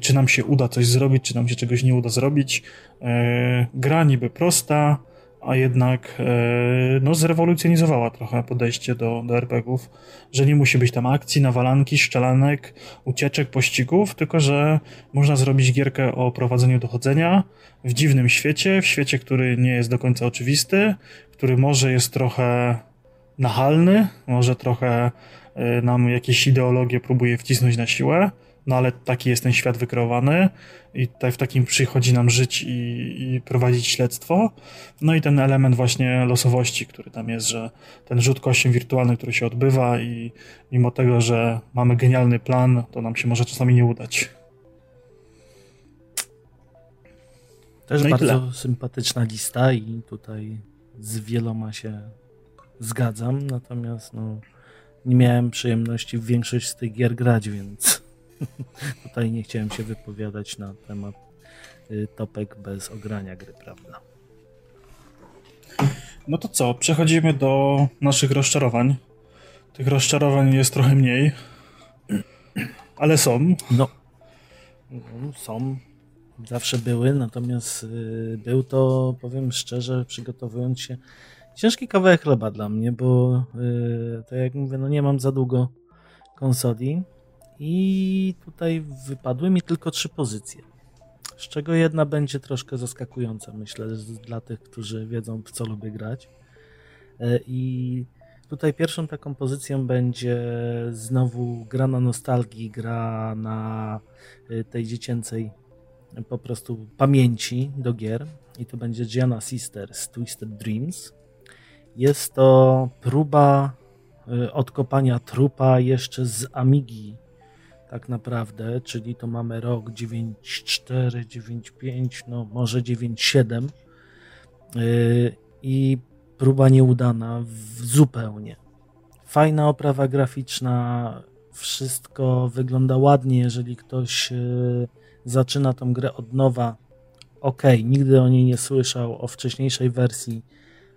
Czy nam się uda coś zrobić, czy nam się czegoś nie uda zrobić. E, gra niby prosta, a jednak e, no, zrewolucjonizowała trochę podejście do, do RPGów, że nie musi być tam akcji, nawalanki, szczelanek, ucieczek, pościgów, tylko że można zrobić gierkę o prowadzeniu dochodzenia w dziwnym świecie, w świecie, który nie jest do końca oczywisty, który może jest trochę nachalny, może trochę nam jakieś ideologie próbuje wcisnąć na siłę, no ale taki jest ten świat wykreowany i tutaj w takim przychodzi nam żyć i, i, prowadzić śledztwo. No i ten element właśnie losowości, który tam jest, że ten rzut kościem wirtualny, który się odbywa i mimo tego, że mamy genialny plan, to nam się może czasami nie udać. Też no bardzo sympatyczna lista i tutaj z wieloma się zgadzam, natomiast no, nie miałem przyjemności w większość z tych gier grać, więc Tutaj nie chciałem się wypowiadać na temat y, topek bez ogrania gry, prawda? No to co, przechodzimy do naszych rozczarowań. Tych rozczarowań jest trochę mniej, ale są. No, no są. Zawsze były, natomiast y, był to, powiem szczerze, przygotowując się, ciężki kawałek chleba dla mnie, bo y, tak jak mówię, no nie mam za długo konsoli. I tutaj wypadły mi tylko trzy pozycje. Z czego jedna będzie troszkę zaskakująca, myślę, dla tych, którzy wiedzą, w co lubię grać. E, I tutaj pierwszą taką pozycją będzie znowu gra na nostalgii, gra na e, tej dziecięcej po prostu pamięci do gier. I to będzie Gianna Sisters Twisted Dreams. Jest to próba e, odkopania trupa jeszcze z Amigi tak naprawdę, czyli to mamy rok 9.4, 9.5, no może 9.7 yy, i próba nieudana zupełnie. Fajna oprawa graficzna, wszystko wygląda ładnie, jeżeli ktoś yy, zaczyna tą grę od nowa. Ok, nigdy o niej nie słyszał, o wcześniejszej wersji.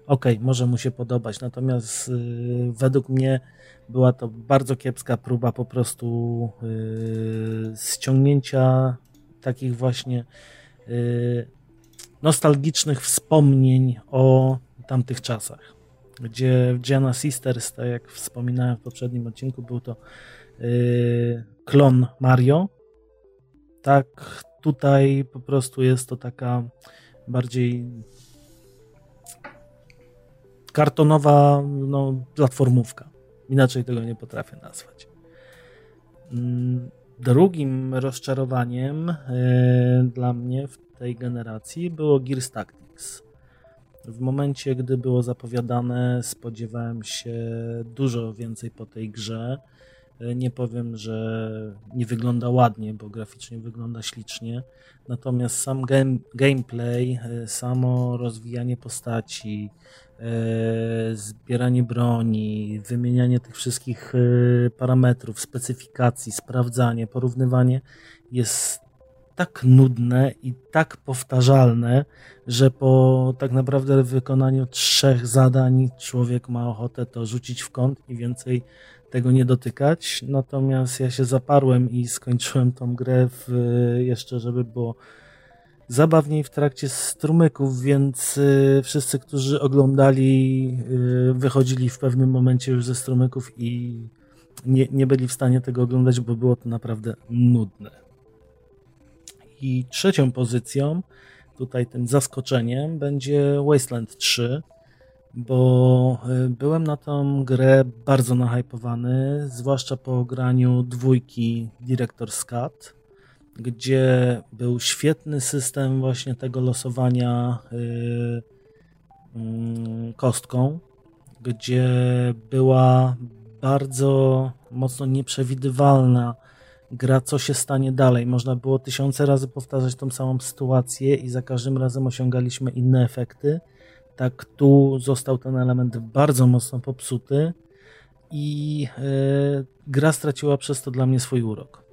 Ok, może mu się podobać, natomiast yy, według mnie była to bardzo kiepska próba po prostu yy, ściągnięcia takich właśnie yy, nostalgicznych wspomnień o tamtych czasach. Gdzie w Gianna Sisters, tak jak wspominałem w poprzednim odcinku, był to yy, klon Mario. Tak, tutaj po prostu jest to taka bardziej kartonowa no, platformówka. Inaczej tego nie potrafię nazwać. Mm, drugim rozczarowaniem e, dla mnie w tej generacji było Gears Tactics. W momencie, gdy było zapowiadane, spodziewałem się dużo więcej po tej grze. E, nie powiem, że nie wygląda ładnie, bo graficznie wygląda ślicznie. Natomiast sam game, gameplay, e, samo rozwijanie postaci, zbieranie broni, wymienianie tych wszystkich e, parametrów, specyfikacji, sprawdzanie, porównywanie jest tak nudne i tak powtarzalne, że po tak naprawdę wykonaniu trzech zadań człowiek ma ochotę to rzucić w kąt i więcej tego nie dotykać. Natomiast ja się zaparłem i skończyłem tą grę w, jeszcze, żeby było zabawniej w trakcie strumyków, więc y, wszyscy, którzy oglądali, y, wychodzili w pewnym momencie już ze strumyków i nie, nie byli w stanie tego oglądać, bo było to naprawdę nudne. I trzecią pozycją, tutaj tym zaskoczeniem, będzie Wasteland 3, bo y, byłem na tą grę bardzo nahypowany, zwłaszcza po graniu dwójki Director's Cut, gdzie był świetny system właśnie tego losowania yy, yy, kostką, gdzie była bardzo mocno nieprzewidywalna gra, co się stanie dalej. Można było tysiące razy powtarzać tą samą sytuację i za każdym razem osiągaliśmy inne efekty. Tak tu został ten element bardzo mocno popsuty i yy, gra straciła przez to dla mnie swój urok.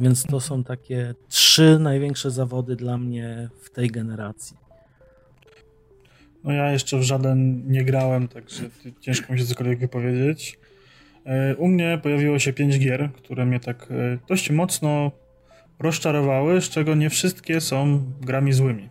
Więc to są takie trzy największe zawody dla mnie w tej generacji. No ja jeszcze w żaden nie grałem, także ciężko mi się cokolwiek wypowiedzieć. E, u mnie pojawiło się pięć gier, które mnie tak e, dość mocno rozczarowały, z czego nie wszystkie są grami złymi.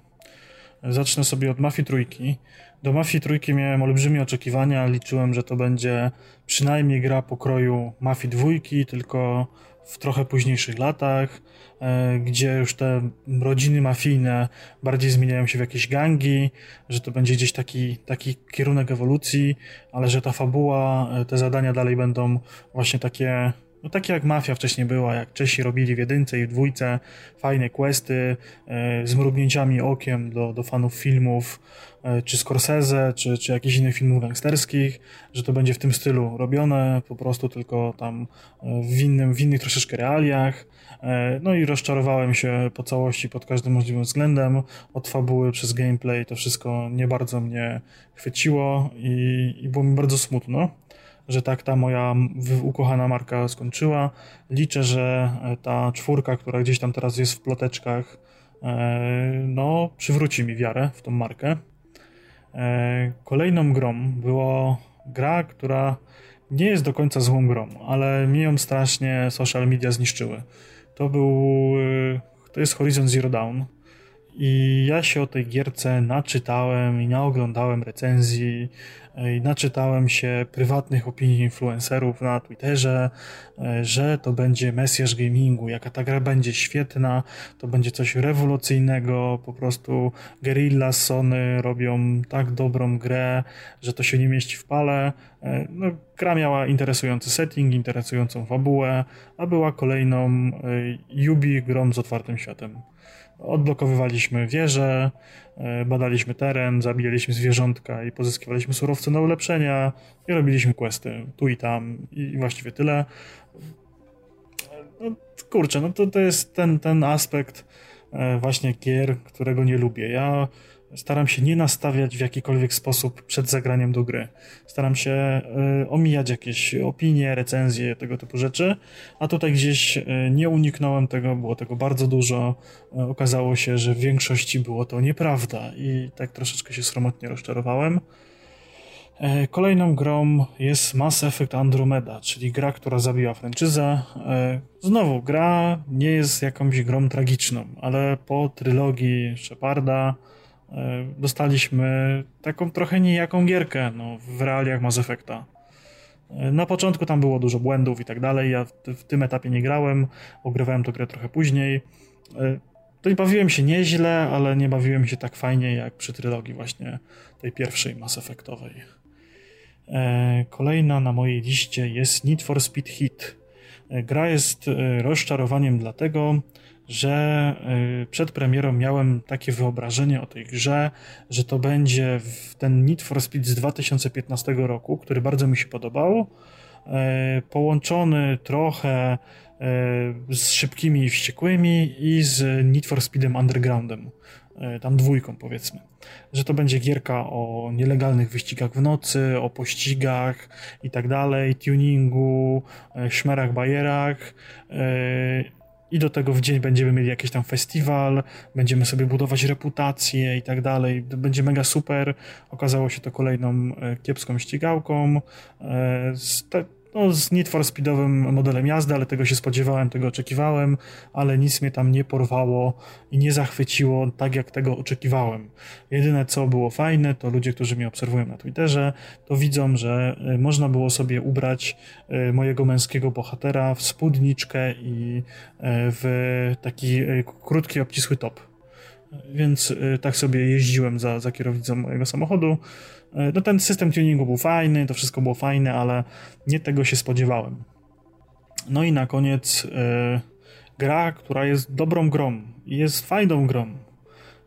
Zacznę sobie od Mafii Trójki. Do Mafii Trójki miałem olbrzymie oczekiwania, liczyłem, że to będzie przynajmniej gra pokroju Mafii Dwójki, tylko w trochę późniejszych latach, e, gdzie już te rodziny mafijne bardziej zmieniają się w jakieś gangi, że to będzie gdzieś taki, taki kierunek ewolucji, ale że ta fabuła, e, te zadania dalej będą właśnie takie no takie jak Mafia wcześniej była, jak Czesi robili w jedynce i w dwójce, fajne questy e, z mrugnięciami okiem do, do fanów filmów, e, czy Scorsese, czy, czy jakichś innych filmów gangsterskich, że to będzie w tym stylu robione, po prostu tylko tam e, w, innym, w innych troszeczkę realiach. No i rozczarowałem się po całości pod każdym możliwym względem, od fabuły przez gameplay, to wszystko nie bardzo mnie chwyciło i, i było mi bardzo smutno że tak ta moja ukochana marka skończyła. Liczę, że e, ta czwórka, która gdzieś tam teraz jest w ploteczkach, e, no, przywróci mi wiarę w tą markę. E, kolejną grą była gra, która nie jest do końca złą grą, ale mi ją strasznie social media zniszczyły. To był, to jest Horizon Zero Dawn. I ja się o tej gierce naczytałem i naoglądałem recenzji, naczytałem się prywatnych opinii influencerów na Twitterze, e, że to będzie mesjasz gamingu, jaka ta gra będzie świetna, to będzie coś rewolucyjnego, po prostu Guerrilla Sony robią tak dobrą grę, że to się nie mieści w pale. E, no, gra miała interesujący setting, interesującą fabułę, a była kolejną e, Ubi grą z otwartym światem. Odblokowywaliśmy wieże, e, badaliśmy teren, zabijaliśmy zwierzątka i pozyskiwaliśmy surowce na ulepszenia i robiliśmy questy tu i tam i właściwie tyle. No, kurczę, no to, to jest ten, ten aspekt e, właśnie gier, którego nie lubię. Ja staram się nie nastawiać w jakikolwiek sposób przed zagraniem do gry. Staram się y, omijać jakieś opinie, recenzje, tego typu rzeczy, a tutaj gdzieś y, nie uniknąłem tego, było tego bardzo dużo. Y, okazało się, że w większości było to nieprawda i tak troszeczkę się sromotnie rozczarowałem. Kolejną grą jest Mass Effect Andromeda, czyli gra, która zabiła franczyzę. Znowu, gra nie jest jakąś grą tragiczną, ale po trylogii Sheparda dostaliśmy taką trochę niejaką gierkę no, w realiach Mass Effecta. E, na początku tam było dużo błędów i tak dalej. Ja w, tym etapie nie grałem, ogrywałem tę grę trochę później. E, to bawiłem się nieźle, ale nie bawiłem się tak fajnie jak przy trylogii właśnie tej pierwszej Mass Effectowej. Kolejna na mojej liście jest Need for Speed Hit. Gra jest rozczarowaniem dlatego, że y, przed premierą miałem takie wyobrażenie o tej grze, że to będzie ten Need for Speed z 2015 roku, który bardzo mi się podobał, y, połączony trochę y, z szybkimi i wściekłymi i z Need for Speedem Undergroundem, tam dwójką powiedzmy. Że to będzie gierka o nielegalnych wyścigach w nocy, o pościgach i tak dalej, tuningu, szmerach, bajerach i do tego w dzień będziemy mieli jakiś tam festiwal, będziemy sobie budować reputację i tak dalej. Będzie mega super. Okazało się to kolejną kiepską ścigałką. No, z Need for Speedowym modelem jazdy, ale tego się spodziewałem, tego oczekiwałem, ale nic mnie tam nie porwało i nie zachwyciło tak, jak tego oczekiwałem. Jedyne, co było fajne, to ludzie, którzy mnie obserwują na Twitterze, to widzą, że e, można było sobie ubrać e, mojego męskiego bohatera w spódniczkę i e, w taki krótki, obcisły top. Więc tak sobie jeździłem za, za kierownicą mojego samochodu. E, no ten system tuningu był fajny, to wszystko było fajne, ale nie tego się spodziewałem. No i na koniec yy, gra, która jest dobrą grą i jest fajną grą.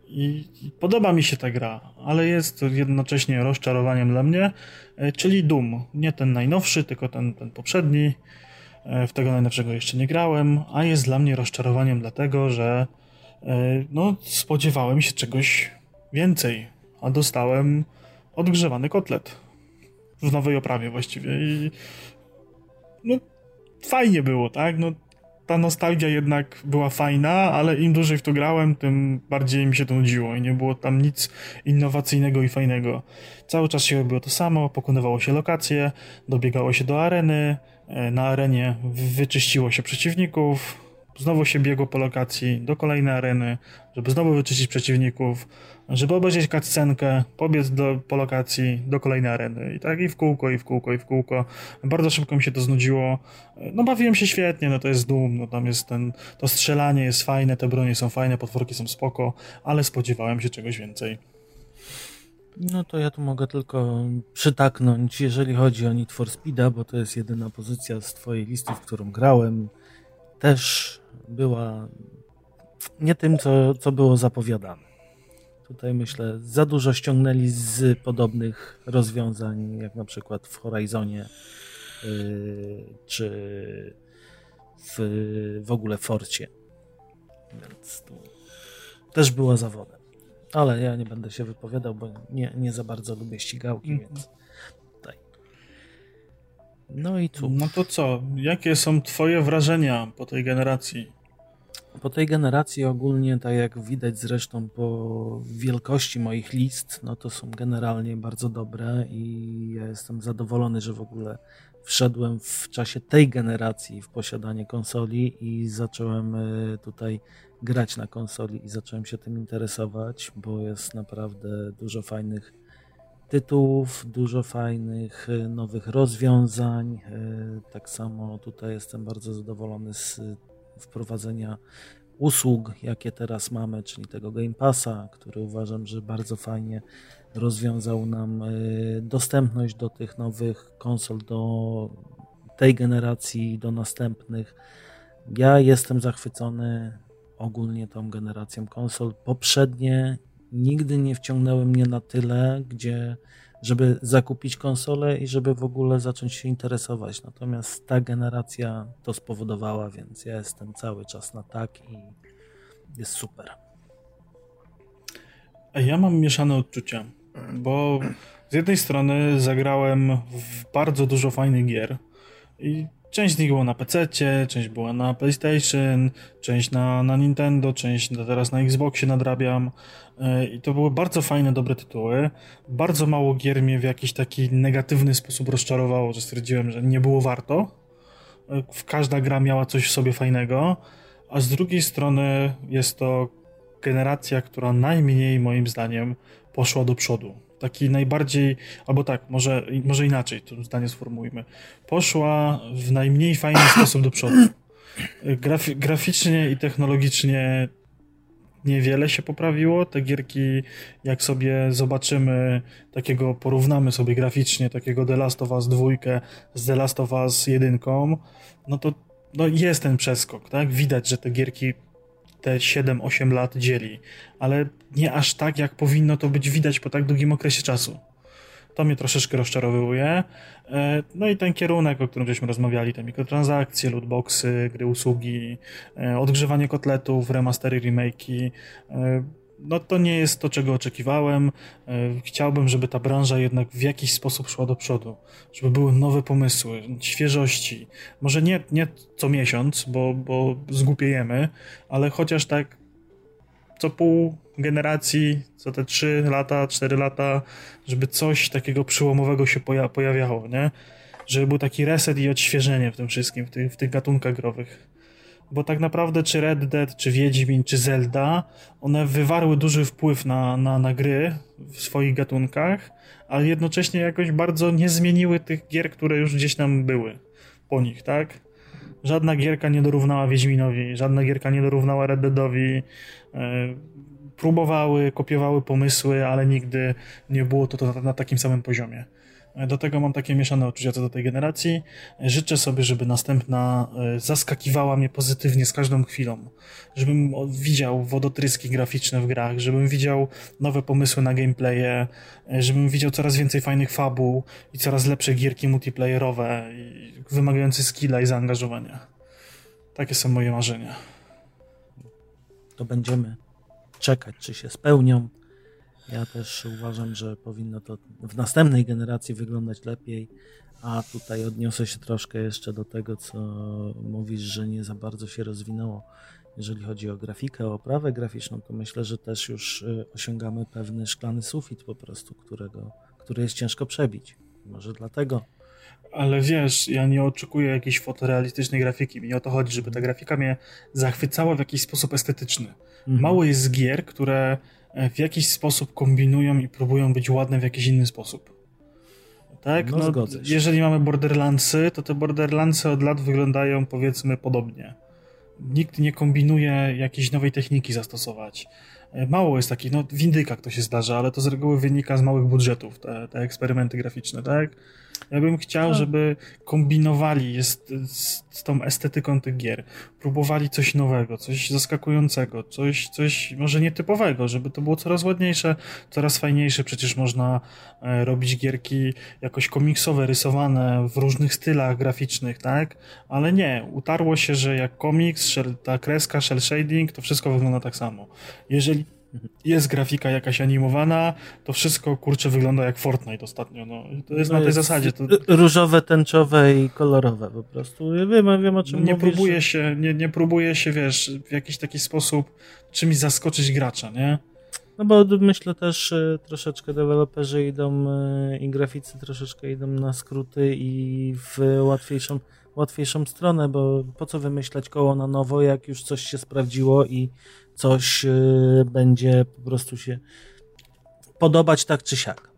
I, podoba mi się ta gra, ale jest jednocześnie rozczarowaniem dla mnie, yy, czyli Doom. Nie ten najnowszy, tylko ten, ten poprzedni. W tego najnowszego jeszcze nie grałem, a jest dla mnie rozczarowaniem dlatego, że no, spodziewałem się czegoś więcej, a dostałem odgrzewany kotlet. W nowej oprawie właściwie i no fajnie było, tak? No ta nostalgia jednak była fajna, ale im dłużej w to grałem, tym bardziej mi się to nudziło i nie było tam nic innowacyjnego i fajnego. Cały czas się robiło to samo, pokonywało się lokacje, dobiegało się do areny, e, na arenie wyczyściło się przeciwników, znowu się biegło po lokacji do kolejnej areny, żeby znowu wyczyścić przeciwników, żeby obejrzeć cutscenkę, pobiec do, po lokacji do kolejnej areny. I tak i w kółko, i w kółko, i w kółko. Bardzo szybko mi się to znudziło. No bawiłem się świetnie, no to jest Doom, no tam jest ten, to strzelanie jest fajne, te bronie są fajne, potworki są spoko, ale spodziewałem się czegoś więcej. No to ja tu mogę tylko przytaknąć, jeżeli chodzi o Need for Speeda, bo to jest jedyna pozycja z twojej listy, w którą grałem. Też była nie tym, co, co było zapowiadane. Tutaj myślę, za dużo ściągnęli z podobnych rozwiązań, jak na przykład w Horizonie yy, czy w, w ogóle Forcie. Więc tu też było zawodem. Ale ja nie będę się wypowiadał, bo nie, nie za bardzo lubię ścigałki, mm. więc tutaj. No i tu. No to co? Jakie są Twoje wrażenia po tej generacji? Po tej generacji ogólnie, tak jak widać zresztą po wielkości moich list, no to są generalnie bardzo dobre i ja jestem zadowolony, że w ogóle wszedłem w czasie tej generacji w posiadanie konsoli i zacząłem e, tutaj grać na konsoli i zacząłem się tym interesować, bo jest naprawdę dużo fajnych tytułów, dużo fajnych e, nowych rozwiązań. E, tak samo tutaj jestem bardzo zadowolony z wprowadzenia usług, jakie teraz mamy, czyli tego Game Passa, który uważam, że bardzo fajnie rozwiązał nam e, dostępność do tych nowych konsol, do tej generacji, do następnych. Ja jestem zachwycony ogólnie tą generacją konsol. Poprzednie nigdy nie wciągnęły mnie na tyle, gdzie żeby zakupić konsolę i żeby w ogóle zacząć się interesować. Natomiast ta generacja to spowodowała, więc ja jestem cały czas na tak i jest super. Ja mam mieszane odczucia, bo z jednej strony zagrałem w bardzo dużo fajnych gier i Część z nich była na PC, część była na PlayStation, część na, na Nintendo, część teraz na Xboxie nadrabiam. E, I to były bardzo fajne, dobre tytuły. Bardzo mało gier mnie w jakiś taki negatywny sposób rozczarowało, że stwierdziłem, że nie było warto. E, każda gra miała coś w sobie fajnego, a z drugiej strony jest to generacja, która najmniej moim zdaniem poszła do przodu taki najbardziej, albo tak, może, może inaczej to zdanie sformułujmy, poszła w najmniej fajny sposób do przodu. Grafi graficznie i technologicznie niewiele się poprawiło. Te gierki, jak sobie zobaczymy, takiego porównamy sobie graficznie takiego The Last of Us 2 z The Last of Us 1, no to no jest ten przeskok, tak? Widać, że te gierki te 7-8 lat dzieli, ale nie aż tak, jak powinno to być widać po tak długim okresie czasu. To mnie troszeczkę rozczarowuje. E, no i ten kierunek, o którym żeśmy rozmawiali, te mikrotransakcje, lootboxy, gry usługi, e, odgrzewanie kotletów, remastery, remake'i. No to nie jest to, czego oczekiwałem. E, chciałbym, żeby ta branża jednak w jakiś sposób szła do przodu, żeby były nowe pomysły, świeżości. Może nie, nie co miesiąc, bo, bo zgłupiejemy, ale chociaż tak co pół generacji, co te 3 lata, 4 lata, żeby coś takiego przyłomowego się pojawiało, nie? Żeby był taki reset i odświeżenie w tym wszystkim, w tych, w tych gatunkach growych bo tak naprawdę czy Red Dead, czy Wiedźmin, czy Zelda, one wywarły duży wpływ na, na, na gry w swoich gatunkach, ale jednocześnie jakoś bardzo nie zmieniły tych gier, które już gdzieś tam były po nich, tak? Żadna gierka nie dorównała Wiedźminowi, żadna gierka nie dorównała Red Deadowi. E, próbowały, kopiowały pomysły, ale nigdy nie było to na takim samym poziomie. Do tego mam takie mieszane uczucia co do tej generacji. Życzę sobie, żeby następna e, zaskakiwała mnie pozytywnie z każdą chwilą. Żebym widział wodotryski graficzne w grach, żebym widział nowe pomysły na gameplaye, e, żebym widział coraz więcej fajnych fabuł i coraz lepsze gierki multiplayerowe, wymagające skilla i zaangażowania. Takie są moje marzenia. To będziemy czekać, czy się spełnią. Ja też uważam, że powinno to w następnej generacji wyglądać lepiej, a tutaj odniosę się troszkę jeszcze do tego, co mówisz, że nie za bardzo się rozwinęło. Jeżeli chodzi o grafikę, o oprawę graficzną, to myślę, że też już y, osiągamy pewny szklany sufit po prostu, którego, który jest ciężko przebić. Może dlatego. Ale wiesz, ja nie oczekuję jakiejś fotorealistycznej grafiki. Mi o to chodzi, żeby ta grafika mnie zachwycała w jakiś sposób estetyczny. Mhm. Mało jest gier, które w jakiś sposób kombinują i próbują być ładne w jakiś inny sposób. Tak? No, no. Jeżeli mamy Borderlandsy, to te Borderlandsy od lat wyglądają powiedzmy podobnie. Nikt nie kombinuje jakiejś nowej techniki zastosować. E, mało jest takich, no w indykach to się zdarza, ale to z reguły wynika z małych budżetów, te, te eksperymenty graficzne, tak? Ja bym chciał, tak. żeby kombinowali jest, z, z, tą estetyką tych gier. Próbowali coś nowego, coś zaskakującego, coś, coś może nietypowego, żeby to było coraz ładniejsze, coraz fajniejsze. Przecież można e, robić gierki jakoś komiksowe, rysowane w różnych stylach graficznych, tak? Ale nie, utarło się, że jak komiks, ta kreska, shell shading, to wszystko wygląda tak samo. Jeżeli jest grafika jakaś animowana, to wszystko kurczę wygląda jak Fortnite ostatnio. No, to jest no na tej jest zasadzie. To... Różowe, tęczowe i kolorowe po prostu. Ja wiem, wiem o czym nie mówisz. Próbuje się, nie, nie próbuje się, wiesz, w jakiś taki sposób czymś zaskoczyć gracza, nie? No bo myślę też y, troszeczkę deweloperzy idą y, i graficy troszeczkę idą na skróty i w łatwiejszą, łatwiejszą stronę, bo po co wymyślać koło na nowo, jak już coś się sprawdziło i coś y, będzie po prostu się podobać tak czy siak.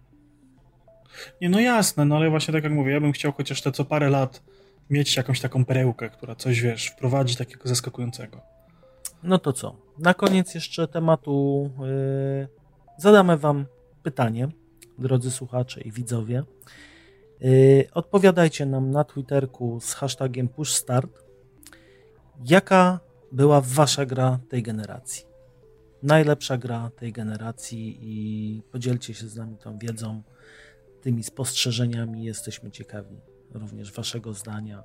Nie, no jasne, no ale właśnie tak jak mówię, ja bym chciał chociaż te co parę lat mieć jakąś taką perełkę, która coś, wiesz, wprowadzi takiego zaskakującego. No to co? Na koniec jeszcze tematu yy, zadamy wam pytanie, drodzy słuchacze i widzowie. Yy, odpowiadajcie nam na Twitterku z hashtagiem pushstart. Jaka była wasza gra tej generacji. Najlepsza gra tej generacji i podzielcie się z nami tą wiedzą, tymi spostrzeżeniami. Jesteśmy ciekawi również waszego zdania.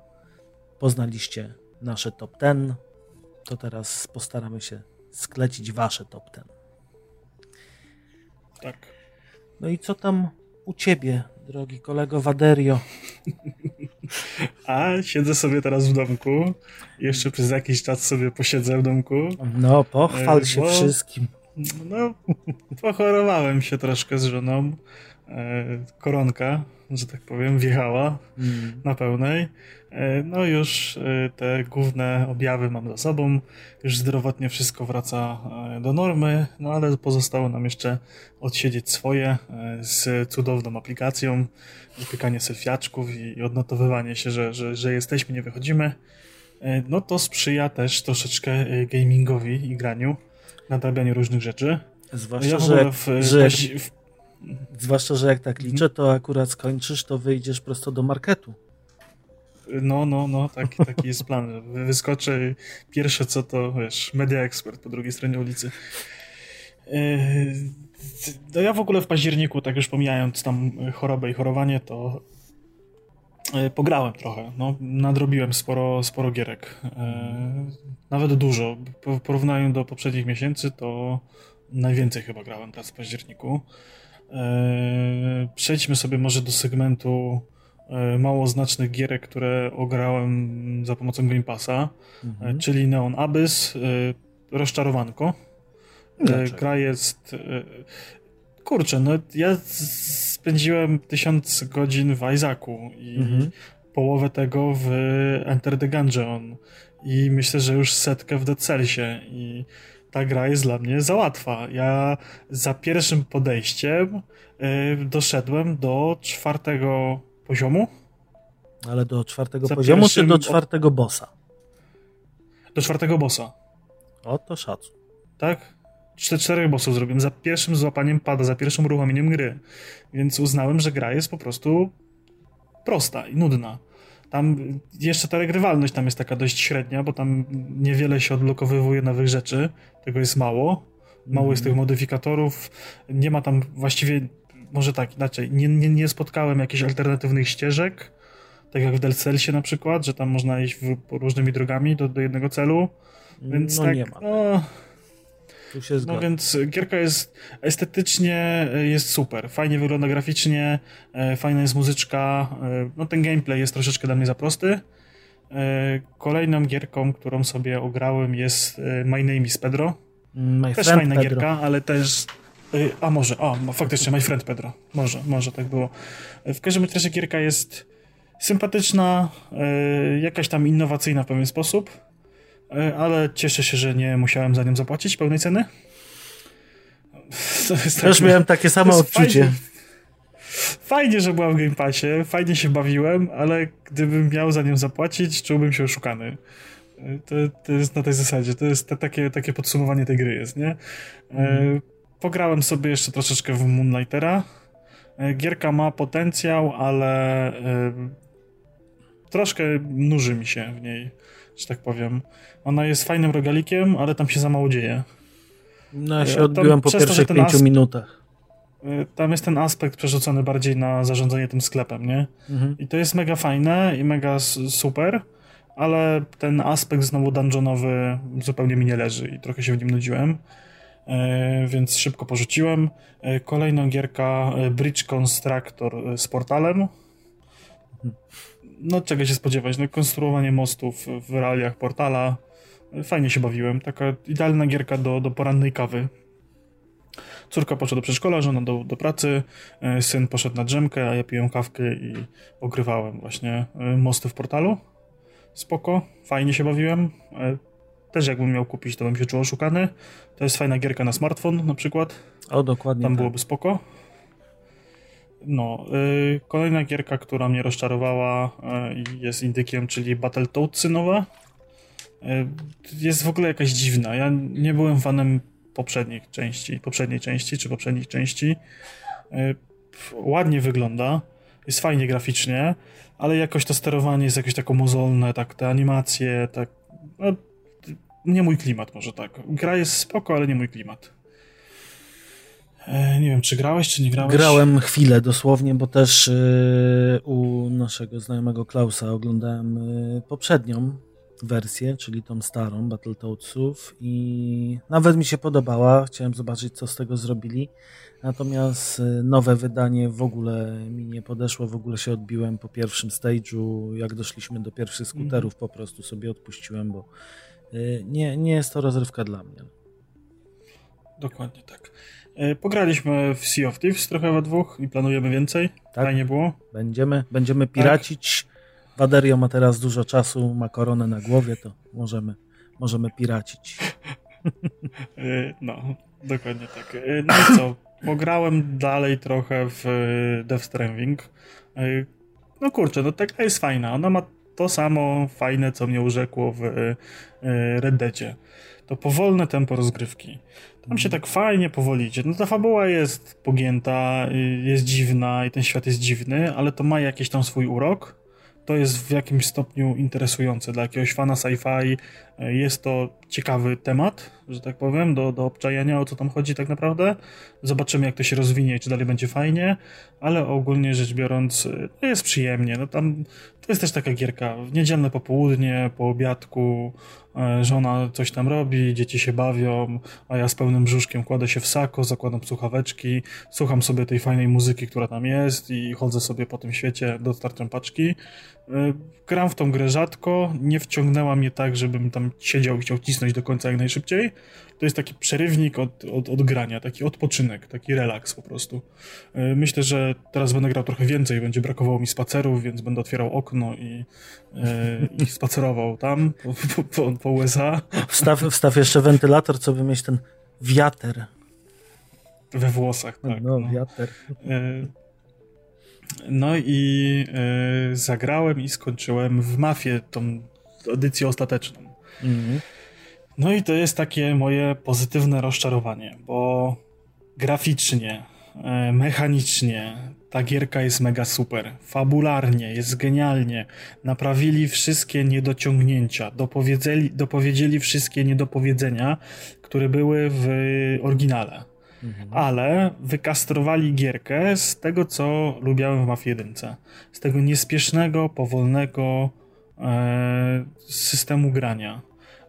Poznaliście nasze top 10, to teraz postaramy się sklecić wasze top 10. Tak. No i co tam u ciebie, drogi kolego Waderio? A siedzę sobie teraz w domku. Jeszcze przez jakiś czas sobie posiedzę w domku. No, pochwal się bo, wszystkim. No, pochorowałem się troszkę z żoną. E, koronka, że tak powiem, wjechała mm. na pełnej. E, no już e, te główne objawy mam za sobą. Już zdrowotnie wszystko wraca do normy, no ale pozostało nam jeszcze odsiedzieć swoje z cudowną aplikacją, wypykanie selfiaczków i odnotowywanie się, że, że, że jesteśmy, nie wychodzimy. No to sprzyja też troszeczkę gamingowi i graniu, nadrabianiu różnych rzeczy. Zwłaszcza, ja że, w, że, w, Zwłaszcza, że jak tak liczę, to akurat skończysz, to wyjdziesz prosto do marketu. No, no, no, taki, taki jest plan. Wyskoczę pierwsze co to, wiesz, Media Expert po drugiej stronie ulicy. E, no ja w ogóle w październiku, tak już pomijając tam chorobę i chorowanie, to e, pograłem trochę. No, nadrobiłem sporo, sporo gierek. E, nawet dużo. W porównaniu do poprzednich miesięcy to najwięcej chyba grałem teraz w październiku. E, przejdźmy sobie może do segmentu e, mało znacznych gierek, które ograłem za pomocą Game Passa, mhm. czyli Neon Abyss, rozczarowanko. Dlaczego? Gra jest. Kurczę, no ja spędziłem tysiąc godzin w Isaacu i mhm. połowę tego w Enter the Gungeon i myślę, że już setkę w Dead Cellsie i ta gra jest dla mnie za łatwa. Ja za pierwszym podejściem y, doszedłem do czwartego poziomu. Ale do czwartego za poziomu pierwszym... czy do czwartego bossa? Do czwartego bossa. O, to szacun. Tak? czterech bossów zrobiłem za pierwszym złapaniem pada, za pierwszym uruchomieniem gry. Więc uznałem, że gra jest po prostu prosta i nudna. Tam jeszcze ta regrywalność tam jest taka dość średnia, bo tam niewiele się odblokowywuje nowych rzeczy. Tego jest mało. Mało mm. jest tych modyfikatorów. Nie ma tam właściwie, może tak inaczej, nie, nie, nie spotkałem jakichś alternatywnych ścieżek, tak jak w Delcelsie na przykład, że tam można iść w, różnymi drogami do, do jednego celu. Więc no tak, nie ma. No, No więc gierka jest estetycznie jest super. Fajnie wygląda graficznie, e, fajna jest muzyczka. E, no ten gameplay jest troszeczkę dla mnie za prosty. E, kolejną gierką, którą sobie ograłem jest My Name is Pedro. My też fajna Pedro. gierka, ale też a może, a faktycznie My Friend Pedro. Może, może tak było. W każdym razie gierka jest sympatyczna, jakaś tam innowacyjna w pewien sposób E, ale cieszę się, że nie musiałem za nią zapłacić pełnej ceny. Też tak, miałem takie samo odczucie. Fajnie, fajnie, że była w Game Passie, fajnie się bawiłem, ale gdybym miał za nią zapłacić, czułbym się oszukany. E, to, to jest na tej zasadzie, to jest te, takie, takie podsumowanie tej gry jest, nie? Mm. Pograłem sobie jeszcze troszeczkę w Moonlightera. Gierka ma potencjał, ale troszkę nuży mi się w niej że tak powiem. Ona jest fajnym rogalikiem, ale tam się za mało dzieje. No ja się odbiłem po pierwszych to, pięciu minutach. Y, tam jest ten aspekt przerzucony bardziej na zarządzanie tym sklepem, nie? Mhm. I to jest mega fajne i mega super, ale ten aspekt znowu dungeonowy zupełnie mi nie leży i trochę się w nim nudziłem. E, więc szybko porzuciłem. E, kolejną gierka e, Bridge Constructor z portalem. Mhm no czego się spodziewać, no konstruowanie mostów w realiach portala, fajnie się bawiłem, taka idealna gierka do, do porannej kawy. Córka poszła do przedszkola, żona do, do pracy, e, syn poszedł na drzemkę, a ja piłem kawkę i ogrywałem właśnie e, mosty w portalu. Spoko, fajnie się bawiłem. E, też jakbym miał kupić, to bym się czuł oszukany. To jest fajna gierka na smartfon na przykład. O, dokładnie. Tam tak. byłoby spoko. No, yy, kolejna gierka, która mnie rozczarowała yy, jest indykiem, czyli Battletoadsy nowe. Yy, jest w ogóle jakaś dziwna. Ja nie byłem fanem poprzednich części, poprzedniej części czy poprzednich części. Y, ładnie wygląda, jest fajnie graficznie, ale jakoś to sterowanie jest jakieś tako mozolne, tak te animacje, tak no, nie mój klimat może tak. Gra jest spoko, ale nie mój klimat. E, nie wiem, czy grałeś, czy nie grałeś? Grałem chwilę dosłownie, bo też e, u naszego znajomego Klausa oglądałem e, poprzednią wersję, czyli tą starą Battletoadsów i nawet mi się podobała. Chciałem zobaczyć, co z tego zrobili. Natomiast nowe wydanie w ogóle mi nie podeszło, w ogóle się odbiłem po pierwszym stage'u. Jak doszliśmy do pierwszych skuterów, mm. po prostu sobie odpuściłem, bo nie, nie jest to rozrywka dla mnie. Dokładnie tak. E, pograliśmy w Sea of Thieves trochę we dwóch i planujemy więcej. Tak. Fajnie było. Będziemy, będziemy piracić. Tak. Waderio ma teraz dużo czasu, ma koronę na głowie, to możemy, możemy piracić. E, no, dokładnie tak. E, no i co? Pograłem dalej trochę w Death Stranding. No kurczę, no taka jest fajna. Ona ma to samo fajne, co mnie urzekło w Red Deadzie. To powolne tempo rozgrywki tam się tak fajnie powoli idzie. No ta fabuła jest pogięta, y, jest dziwna i ten świat jest dziwny, ale to ma jakiś tam swój urok. To jest w jakimś stopniu interesujące dla jakiegoś fana sci-fi. Y, jest to ciekawy temat że tak powiem, do, do obczajania o co tam chodzi tak naprawdę. Zobaczymy jak to się rozwinie, czy dalej będzie fajnie, ale ogólnie rzecz biorąc no jest przyjemnie. No tam to jest też taka gierka. W niedzielne popołudnie, po obiadku, e, żona coś tam robi, dzieci się bawią, a ja z pełnym brzuszkiem kładę się w sako, zakładam słuchaweczki, słucham sobie tej fajnej muzyki, która tam jest i chodzę sobie po tym świecie, dostarczam paczki. E, gram w tą grę rzadko, nie wciągnęła mnie tak, żebym tam siedział i chciał cisnąć do końca jak najszybciej. To jest taki przerywnik od, od, od grania, taki odpoczynek, taki relaks po prostu. E, myślę, że teraz będę grał trochę więcej, będzie brakowało mi spacerów, więc będę otwierał okno i, e, i spacerował tam po, po, po USA. Wstaw, wstaw jeszcze wentylator, co by mieć ten wiater. We włosach, tak. No, no. wiater. No i e, zagrałem i skończyłem w Mafię tą edycję ostateczną. Mhm. No i to jest takie moje pozytywne rozczarowanie, bo graficznie, e, mechanicznie ta gierka jest mega super. Fabularnie jest genialnie. Naprawili wszystkie niedociągnięcia, dopowiedzieli, dopowiedzieli wszystkie niedopowiedzenia, które były w oryginale. Mhm. Ale wykastrowali gierkę z tego, co lubiałem w Mafii 1. Z tego niespiesznego, powolnego e, systemu grania.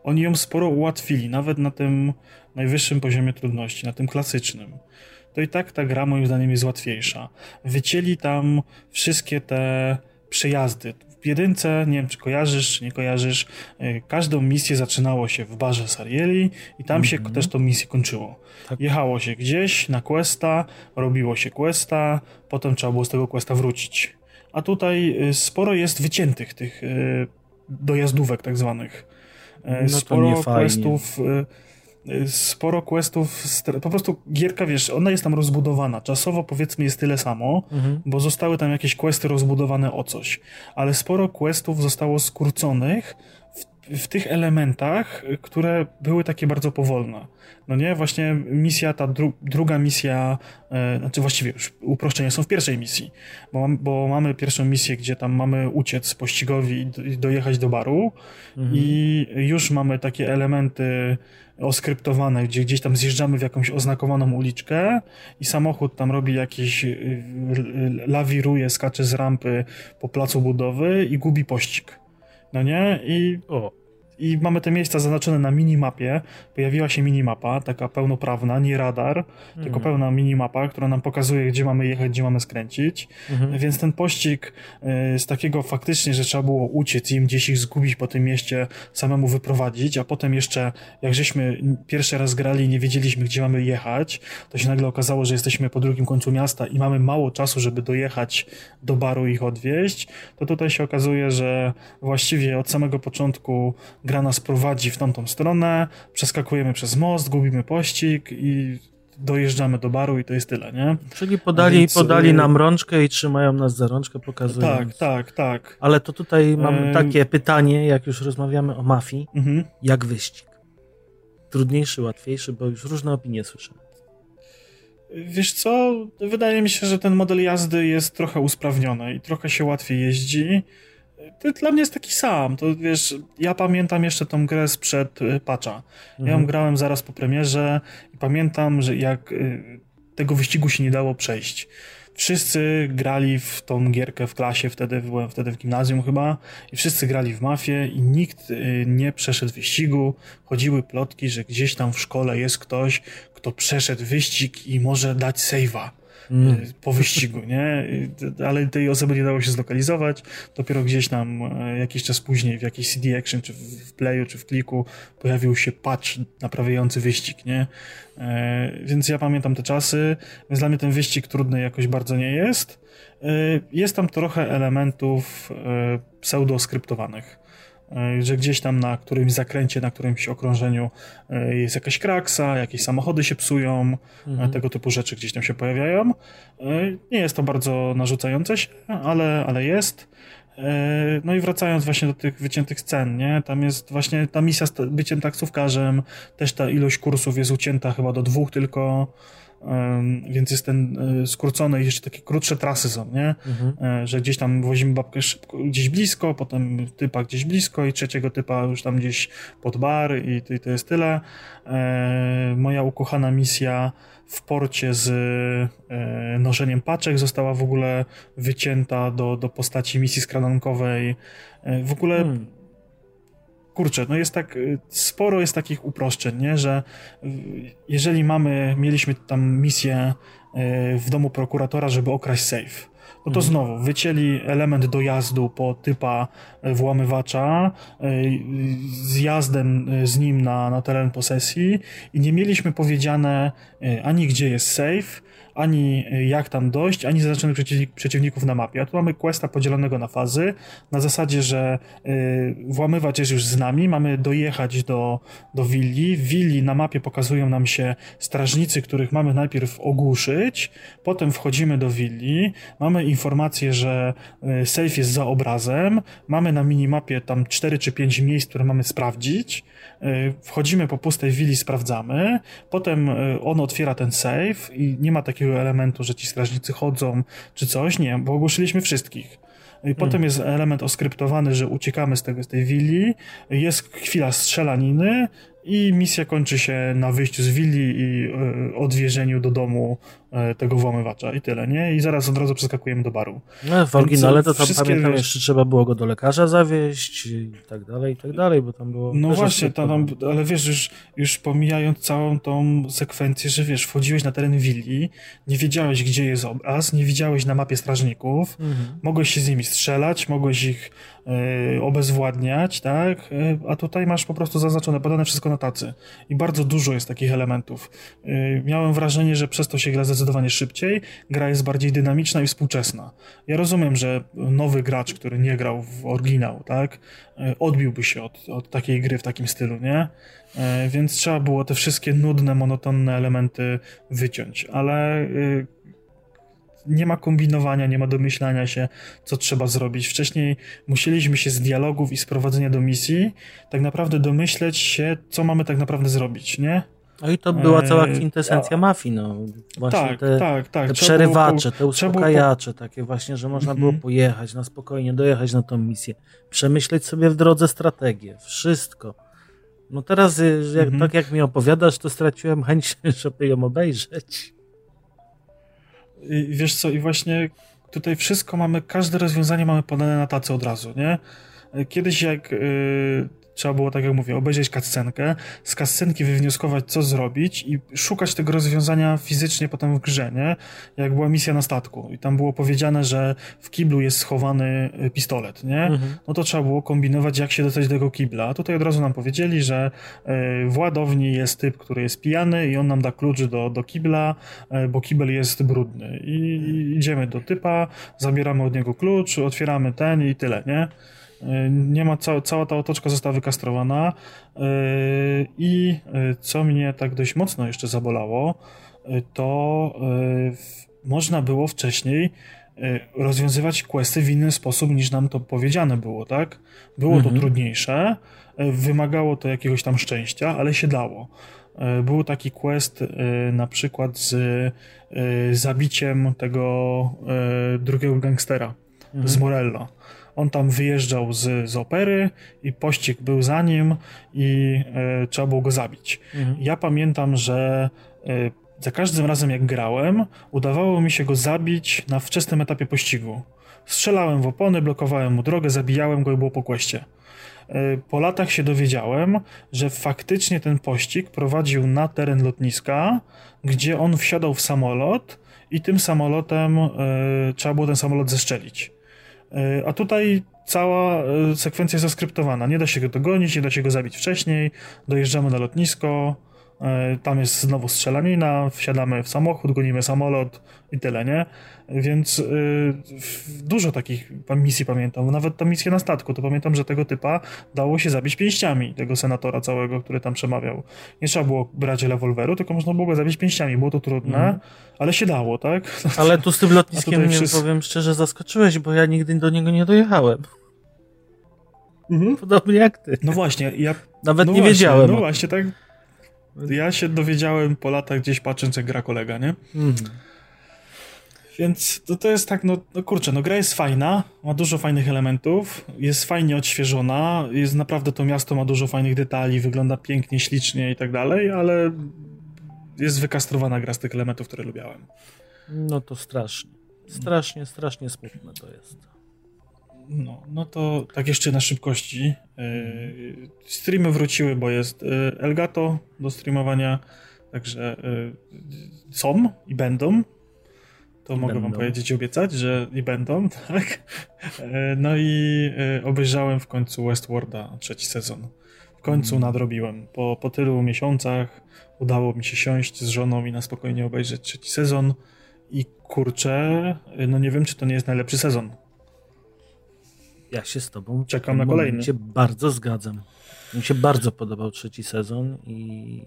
Oni ją sporo ułatwili, nawet na tym najwyższym poziomie trudności, na tym klasycznym. To i tak ta gra moim zdaniem jest łatwiejsza. Wycięli tam wszystkie te przejazdy, w jedynce, nie wiem czy kojarzysz, czy nie kojarzysz, y, każdą misję zaczynało się w barze Sarieli i tam mm -hmm. się mhm. też tą misję kończyło. Tak. Jechało się gdzieś na questa, robiło się questa, potem trzeba było z tego questa wrócić. A tutaj y, sporo jest wyciętych tych y, dojazdówek tak zwanych. No sporo questów sporo questów, po prostu gierka, wiesz, ona jest tam rozbudowana. Czasowo powiedzmy jest tyle samo, mhm. bo zostały tam jakieś questy rozbudowane o coś, ale sporo questów zostało skróconych w, w tych elementach, które były takie bardzo powolne. No nie, właśnie misja, ta dru druga misja, e, znaczy właściwie już uproszczenia są w pierwszej misji, bo, mam, bo mamy pierwszą misję, gdzie tam mamy uciec pościgowi i dojechać do baru mhm. i już mamy takie elementy oskryptowane, gdzie gdzieś tam zjeżdżamy w jakąś oznakowaną uliczkę i samochód tam robi jakieś, y, y, lawiruje, skacze z rampy po placu budowy i gubi pościg. No nie? I o i mamy te miejsca zaznaczone na minimapie. Pojawiła się minimapa, taka pełnoprawna, nie radar, mhm. tylko pełna minimapa, która nam pokazuje, gdzie mamy jechać, gdzie mamy skręcić. Mhm. Więc ten pościg y, z takiego faktycznie, że trzeba było uciec im gdzieś ich zgubić po tym mieście, samemu wyprowadzić, a potem jeszcze, jak żeśmy pierwszy raz grali i nie wiedzieliśmy, gdzie mamy jechać, to się nagle okazało, że jesteśmy po drugim końcu miasta i mamy mało czasu, żeby dojechać do baru i ich odwieźć, to tutaj się okazuje, że właściwie od samego początku gra nas prowadzi w tamtą stronę, przeskakujemy przez most, gubimy pościg i dojeżdżamy do baru i to jest tyle, nie? Czyli podali, Więc, podali y, nam rączkę i trzymają nas za rączkę, pokazują. Tak, tak, tak. Ale to tutaj mam e... takie pytanie, jak już rozmawiamy o mafii, mhm. jak wyścig? Trudniejszy, łatwiejszy, bo już różne opinie słyszę. Wiesz co, wydaje mi się, że ten model jazdy jest trochę usprawniony i trochę się łatwiej jeździ dla mnie jest taki sam. To wiesz, ja pamiętam jeszcze tą grę sprzed y, patcha. Ja ją mhm. grałem zaraz po premierze i pamiętam, że jak y, tego wyścigu się nie dało przejść. Wszyscy grali w tą gierkę w klasie, wtedy byłem wtedy w gimnazjum chyba, i wszyscy grali w mafię i nikt y, nie przeszedł wyścigu. Chodziły plotki, że gdzieś tam w szkole jest ktoś, kto przeszedł wyścig i może dać save'a mm. po wyścigu, nie? Ale tej osoby nie dało się zlokalizować. Dopiero gdzieś tam e, jakiś czas później w jakiejś CD Action, czy w playu, czy w kliku pojawił się patch naprawiający wyścig, nie? Więc ja pamiętam te czasy, więc dla mnie ten wyścig trudny jakoś bardzo nie jest. Jest tam trochę elementów pseudoskryptowanych E, że gdzieś tam na którymś zakręcie, na którymś okrążeniu e, jest jakaś kraksa, jakieś samochody się psują, e, mhm. tego typu rzeczy gdzieś tam się pojawiają. Nie jest to bardzo narzucające się, ale, ale jest. No i wracając właśnie do tych wyciętych scen, nie? Tam jest właśnie ta misja z byciem taksówkarzem, też ta ilość kursów jest ucięta chyba do dwóch tylko. Więc jest ten e, skrócony, jeszcze takie krótsze trasy są, nie? Mhm. Że gdzieś tam wozimy babkę szybko, gdzieś blisko, potem typa gdzieś blisko i trzeciego typa już tam gdzieś pod bar i, i to jest tyle. Moja ukochana misja w porcie z e, nożeniem paczek została w ogóle wycięta do, do postaci misji skradankowej. E, w ogóle hmm. Kurczę, no jest tak, sporo jest takich uproszczeń, nie? że jeżeli mamy, mieliśmy tam misję e, w domu prokuratora, żeby okraść safe, no to mhm. znowu wycięli element dojazdu po typa włamywacza z jazdem e, z nim na, na teren posesji i nie mieliśmy powiedziane ani gdzie jest safe, ani jak tam dojść, ani zaznaczonych przeciwników na mapie. A tu mamy questa podzielonego na fazy, na zasadzie, że y, włamywacz jest już z nami, mamy dojechać do, do willi. W willi na mapie pokazują nam się strażnicy, których mamy najpierw ogłuszyć, potem wchodzimy do willi, mamy informację, że y, safe jest za obrazem, mamy na minimapie tam 4 czy 5 miejsc, które mamy sprawdzić, y, wchodzimy po pustej willi, sprawdzamy, potem on otwiera ten safe i nie ma takiego takiego elementu, że ci strażnicy chodzą czy coś. Nie, bo ogłoszyliśmy wszystkich. I potem mm. jest element oskryptowany, że uciekamy z, tego, z tej willi, jest chwila strzelaniny i misja kończy się na wyjściu z willi i y, odwiezieniu do domu tego włamywacza i tyle, nie? I zaraz od razu przeskakujemy do baru. No, w oryginale to tam pamiętam wiesz... jeszcze trzeba było go do lekarza zawieźć i tak dalej, i tak dalej, bo tam było... No właśnie, tam, ale wiesz, już, już pomijając całą tą sekwencję, że wiesz, wchodziłeś na teren willi, nie wiedziałeś, gdzie jest obraz, nie widziałeś na mapie strażników, mhm. mogłeś się z nimi strzelać, mogłeś ich y, obezwładniać, tak? a tutaj masz po prostu zaznaczone, podane wszystko na tacy. I bardzo dużo jest takich elementów. Y, miałem wrażenie, że przez to się gra zdecydowanie szybciej, gra jest bardziej dynamiczna i współczesna. Ja rozumiem, że nowy gracz, który nie grał w oryginał, tak, y, odbiłby się od, od takiej gry w takim stylu, nie? Y, więc trzeba było te wszystkie nudne, monotonne elementy wyciąć, ale nie ma kombinowania, nie ma domyślania się, co trzeba zrobić. Wcześniej musieliśmy się z dialogów i z prowadzenia do misji tak naprawdę domyśleć się, co mamy tak naprawdę zrobić, nie? No i to była cała e, kwintesencja eee, mafii, no. Właśnie tak, te, tak, tak. te przerywacze, te uspokajacze, takie właśnie, że można było mhm. pojechać na spokojnie, dojechać na tą misję, przemyśleć sobie w drodze strategię, wszystko. No teraz, y, jak, mhm. tak jak mi opowiadasz, to straciłem chęć, żeby ją obejrzeć. I wiesz co, i właśnie tutaj wszystko mamy, każde rozwiązanie mamy podane na tacy od razu, nie? Kiedyś jak yy, trzeba było, tak jak mówię, obejrzeć kascenkę, z kascenki wywnioskować, co zrobić i szukać tego rozwiązania fizycznie potem w grze, nie? Jak była misja na statku i tam było powiedziane, że w kiblu jest schowany y, pistolet, nie? Mhm. No to trzeba było kombinować, jak się dostać do tego kibla. A tutaj od razu nam powiedzieli, że y, w ładowni jest typ, który jest pijany i on nam da klucz do, do kibla, y, bo kibel jest brudny. I, I idziemy do typa, zabieramy od niego klucz, otwieramy ten i tyle, nie? E, nie ma, ca cała ta otoczka została wykastrowana e, i e, co mnie tak dość mocno jeszcze zabolało, to można było wcześniej rozwiązywać questy w inny sposób niż nam to powiedziane było, tak? Było mhm. to trudniejsze, wymagało to jakiegoś tam szczęścia, ale się dało. Był taki quest na przykład z zabiciem tego drugiego gangstera mhm. z Morello on tam wyjeżdżał z, z opery i pościg był za nim i e, trzeba było go zabić. Mhm. Ja pamiętam, że e, za każdym razem jak grałem, udawało mi się go zabić na wczesnym etapie pościgu. Strzelałem w opony, blokowałem mu drogę, zabijałem go i było po kłeście. E, po latach się dowiedziałem, że faktycznie ten pościg prowadził na teren lotniska, gdzie on wsiadał w samolot i tym samolotem e, trzeba było ten samolot zeszczelić. E, a tutaj cała e, sekwencja jest zaskryptowana. Nie da się go dogonić, nie da się go zabić wcześniej. Dojeżdżamy na lotnisko, tam jest znowu strzelanina, wsiadamy w samochód, gonimy samolot i tyle, nie? Więc y, dużo takich misji pamiętam. Nawet ta misja na statku, to pamiętam, że tego typa dało się zabić pięściami, tego senatora całego, który tam przemawiał. Nie trzeba było brać rewolweru, tylko można było go zabić pięściami. Było to trudne, mm. ale się dało, tak? Ale tu z tym lotniskiem, nie wszyscy... powiem szczerze, zaskoczyłeś, bo ja nigdy do niego nie dojechałem. Mhm. Podobnie jak ty. No właśnie, ja... Nawet no nie właśnie, wiedziałem. No właśnie, tak ja się dowiedziałem po latach gdzieś patrząc jak gra kolega, nie? Mhm. Więc to, to jest tak, no, no kurczę, no gra jest fajna, ma dużo fajnych elementów, jest fajnie odświeżona, jest naprawdę to miasto ma dużo fajnych detali, wygląda pięknie, ślicznie i tak dalej, ale jest wykastrowana gra z tych elementów, które lubiałem. No to strasznie. Strasznie, strasznie smutne to jest. No, no to tak jeszcze na szybkości. Yy, streamy wróciły, bo jest yy, Elgato do streamowania, także yy, są i będą. To I mogę będą. wam powiedzieć i obiecać, że i będą, tak. No i obejrzałem w końcu Westworlda trzeci sezon. W końcu mm. nadrobiłem. Po, po tylu miesiącach udało mi się siąść z żoną i na spokojnie obejrzeć trzeci sezon. I kurczę, no nie wiem, czy to nie jest najlepszy sezon. Ja się z tobą czekam na kolejny. Się bardzo zgadzam. Mi się bardzo podobał trzeci sezon i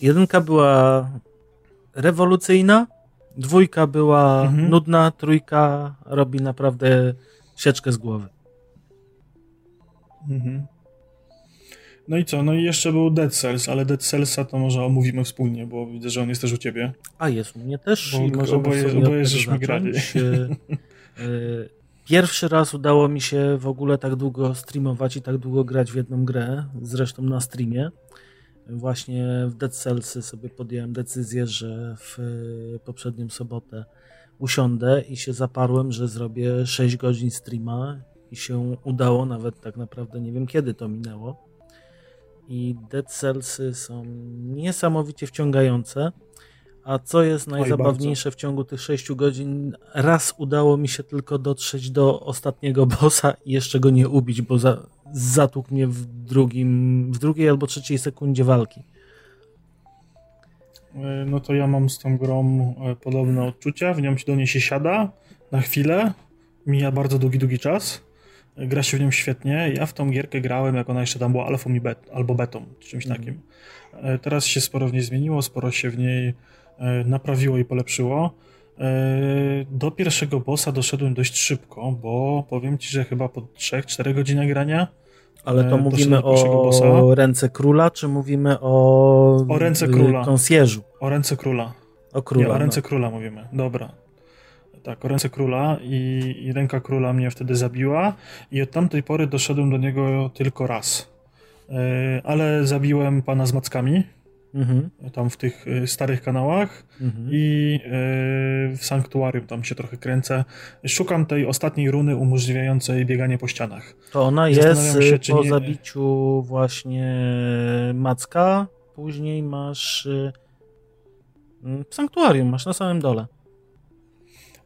jedynka była rewolucyjna, dwójka była mhm. nudna, trójka robi naprawdę sieczkę z głowy. Mhm. No i co? No i jeszcze był Dead Cells, ale Dead Cellsa to może omówimy wspólnie, bo widzę, że on jest też u ciebie. A jest u mnie też. Bo i może oboje, oboje żeśmy grali. E, pierwszy raz udało mi się w ogóle tak długo streamować i tak długo grać w jedną grę, zresztą na streamie. Właśnie w Dead Cellsy sobie podjąłem decyzję, że w poprzednią sobotę usiądę i się zaparłem, że zrobię 6 godzin streama i się udało, nawet tak naprawdę nie wiem kiedy to minęło i Dead Cellsy są niesamowicie wciągające. A co jest najzabawniejsze w ciągu tych 6 godzin, raz udało mi się tylko dotrzeć do ostatniego bossa i jeszcze go nie ubić, bo za, zatłukł mnie w, drugim, w drugiej albo trzeciej sekundzie walki. E, no to ja mam z tą grą e, podobne odczucia. W nią się do niej się siada na chwilę. Mija bardzo długi, długi czas gra się w nią świetnie. Ja w tą gierkę grałem, jak ona jeszcze tam była alfą i bet, albo betą, czy czymś mm. takim. E, teraz się sporo w niej zmieniło, sporo się w niej e, naprawiło i polepszyło. E, do pierwszego bossa doszedłem dość szybko, bo powiem ci, że chyba po 3-4 godzinach grania ale to mówimy o bossa. ręce króla, czy mówimy o. O ręce króla. Konsjerzu. O ręce króla. O króla. Nie, o ręce no. króla mówimy. Dobra. Tak, o ręce króla i, i, ręka króla mnie wtedy zabiła i od tamtej pory doszedłem do niego tylko raz. Ale zabiłem pana z mackami, mhm. tam w tych e, starych kanałach mhm. i yy, w sanktuarium tam się trochę kręcę. Szukam tej ostatniej runy umożliwiającej bieganie po ścianach. To ona jest się, po nie... zabiciu właśnie macka, później masz w sanktuarium, masz na samym dole.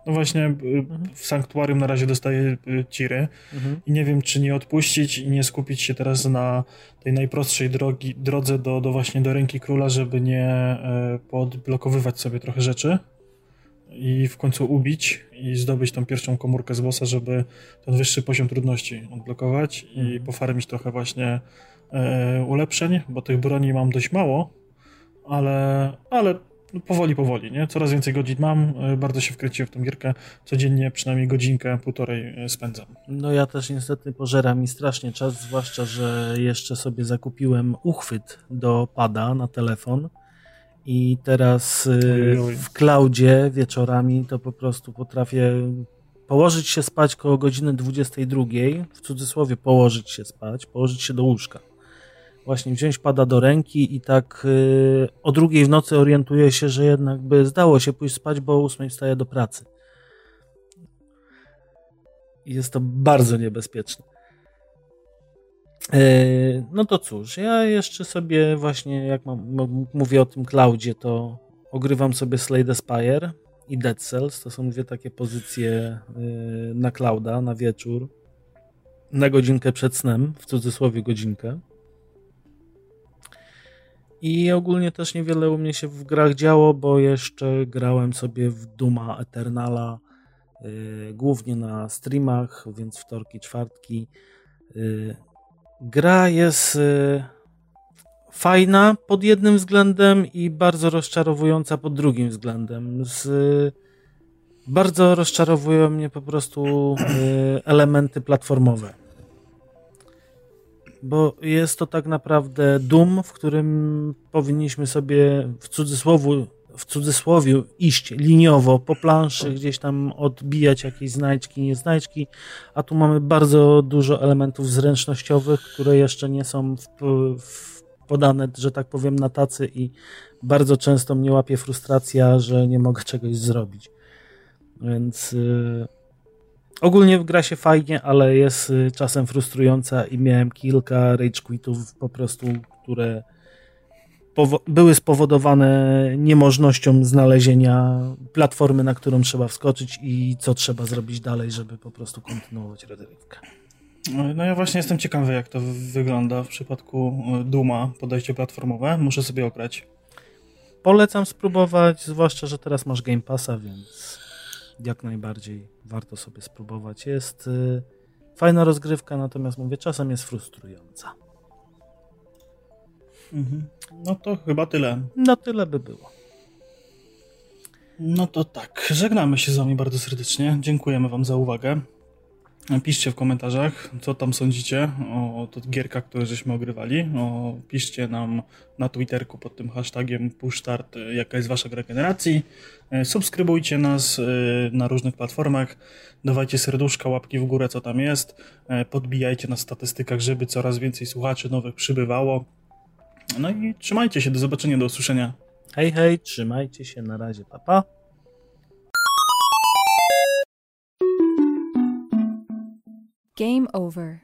No właśnie mhm. w sanktuarium na razie dostaję ciry mhm. i nie wiem, czy nie odpuścić i nie skupić się teraz na tej najprostszej drogi, drodze do, do właśnie do ręki króla, żeby nie e, podblokowywać sobie trochę rzeczy i w końcu ubić i zdobyć tą pierwszą komórkę z bossa, żeby ten wyższy poziom trudności odblokować mhm. i pofarmić trochę właśnie e, ulepszeń, bo tych broni mam dość mało, ale, ale powoli, powoli, nie? Coraz więcej godzin mam, e, bardzo się wkręciłem w tą gierkę, codziennie przynajmniej godzinkę, półtorej e, spędzam. No ja też niestety pożeram mi strasznie czas, zwłaszcza, że jeszcze sobie zakupiłem uchwyt do pada na telefon i teraz e, w cloudzie wieczorami to po prostu potrafię położyć się spać koło godziny 22, w cudzysłowie położyć się spać, położyć się do łóżka właśnie wziąć pada do ręki i tak yy, o drugiej w nocy orientuje się, że jednak by zdało się pójść spać, bo o ósmej wstaje do pracy. Jest to bardzo niebezpieczne. Yy, no to cóż, ja jeszcze sobie właśnie, jak mówię o tym cloudzie, to ogrywam sobie Slade Spire i Dead Cells. To są dwie takie pozycje yy, na clouda, na wieczór, na godzinkę przed snem, w cudzysłowie godzinkę. I ogólnie też niewiele u mnie się w grach działo, bo jeszcze grałem sobie w Duma Eternala, yy, głównie na streamach, więc wtorki, czwartki. Yy, gra jest yy, fajna pod jednym względem i bardzo rozczarowująca pod drugim względem. Z, bardzo rozczarowują mnie po prostu y, elementy platformowe bo jest to tak naprawdę dum, w którym powinniśmy sobie w cudzysłowie, w cudzysłowie iść liniowo po planszy, gdzieś tam odbijać jakieś znajdźki, nieznajdźki, a tu mamy bardzo dużo elementów zręcznościowych, które jeszcze nie są w, w podane, że tak powiem, na tacy i bardzo często mnie łapie frustracja, że nie mogę czegoś zrobić. Więc yy, ogólnie gra się fajnie, ale jest yy, czasem frustrująca i miałem kilka rage quitów po prostu, które były spowodowane niemożnością znalezienia platformy, na którą trzeba wskoczyć i co trzeba zrobić dalej, żeby po prostu kontynuować rozrywkę. No ja właśnie jestem ciekawy, jak to wygląda w przypadku e, Duma, podejście platformowe. Muszę sobie ograć. Polecam spróbować, zwłaszcza, że teraz masz Game Passa, więc jak najbardziej warto sobie spróbować. Jest y, fajna rozgrywka, natomiast mówię, czasem jest frustrująca. Mhm. No to chyba tyle. No tyle by było. No to tak, żegnamy się z wami bardzo serdecznie. Dziękujemy wam za uwagę. Piszcie w komentarzach, co tam sądzicie o, o gierkach, które żeśmy ogrywali. O, piszcie nam na Twitterku pod tym hashtagiem pushstart, jaka jest wasza gra generacji. E, subskrybujcie nas e, na różnych platformach. Dawajcie serduszka, łapki w górę, co tam jest. E, podbijajcie na statystykach, żeby coraz więcej słuchaczy nowych przybywało. No i trzymajcie się, do zobaczenia, do usłyszenia. Hej, hej, trzymajcie się, na razie, papa. Game over.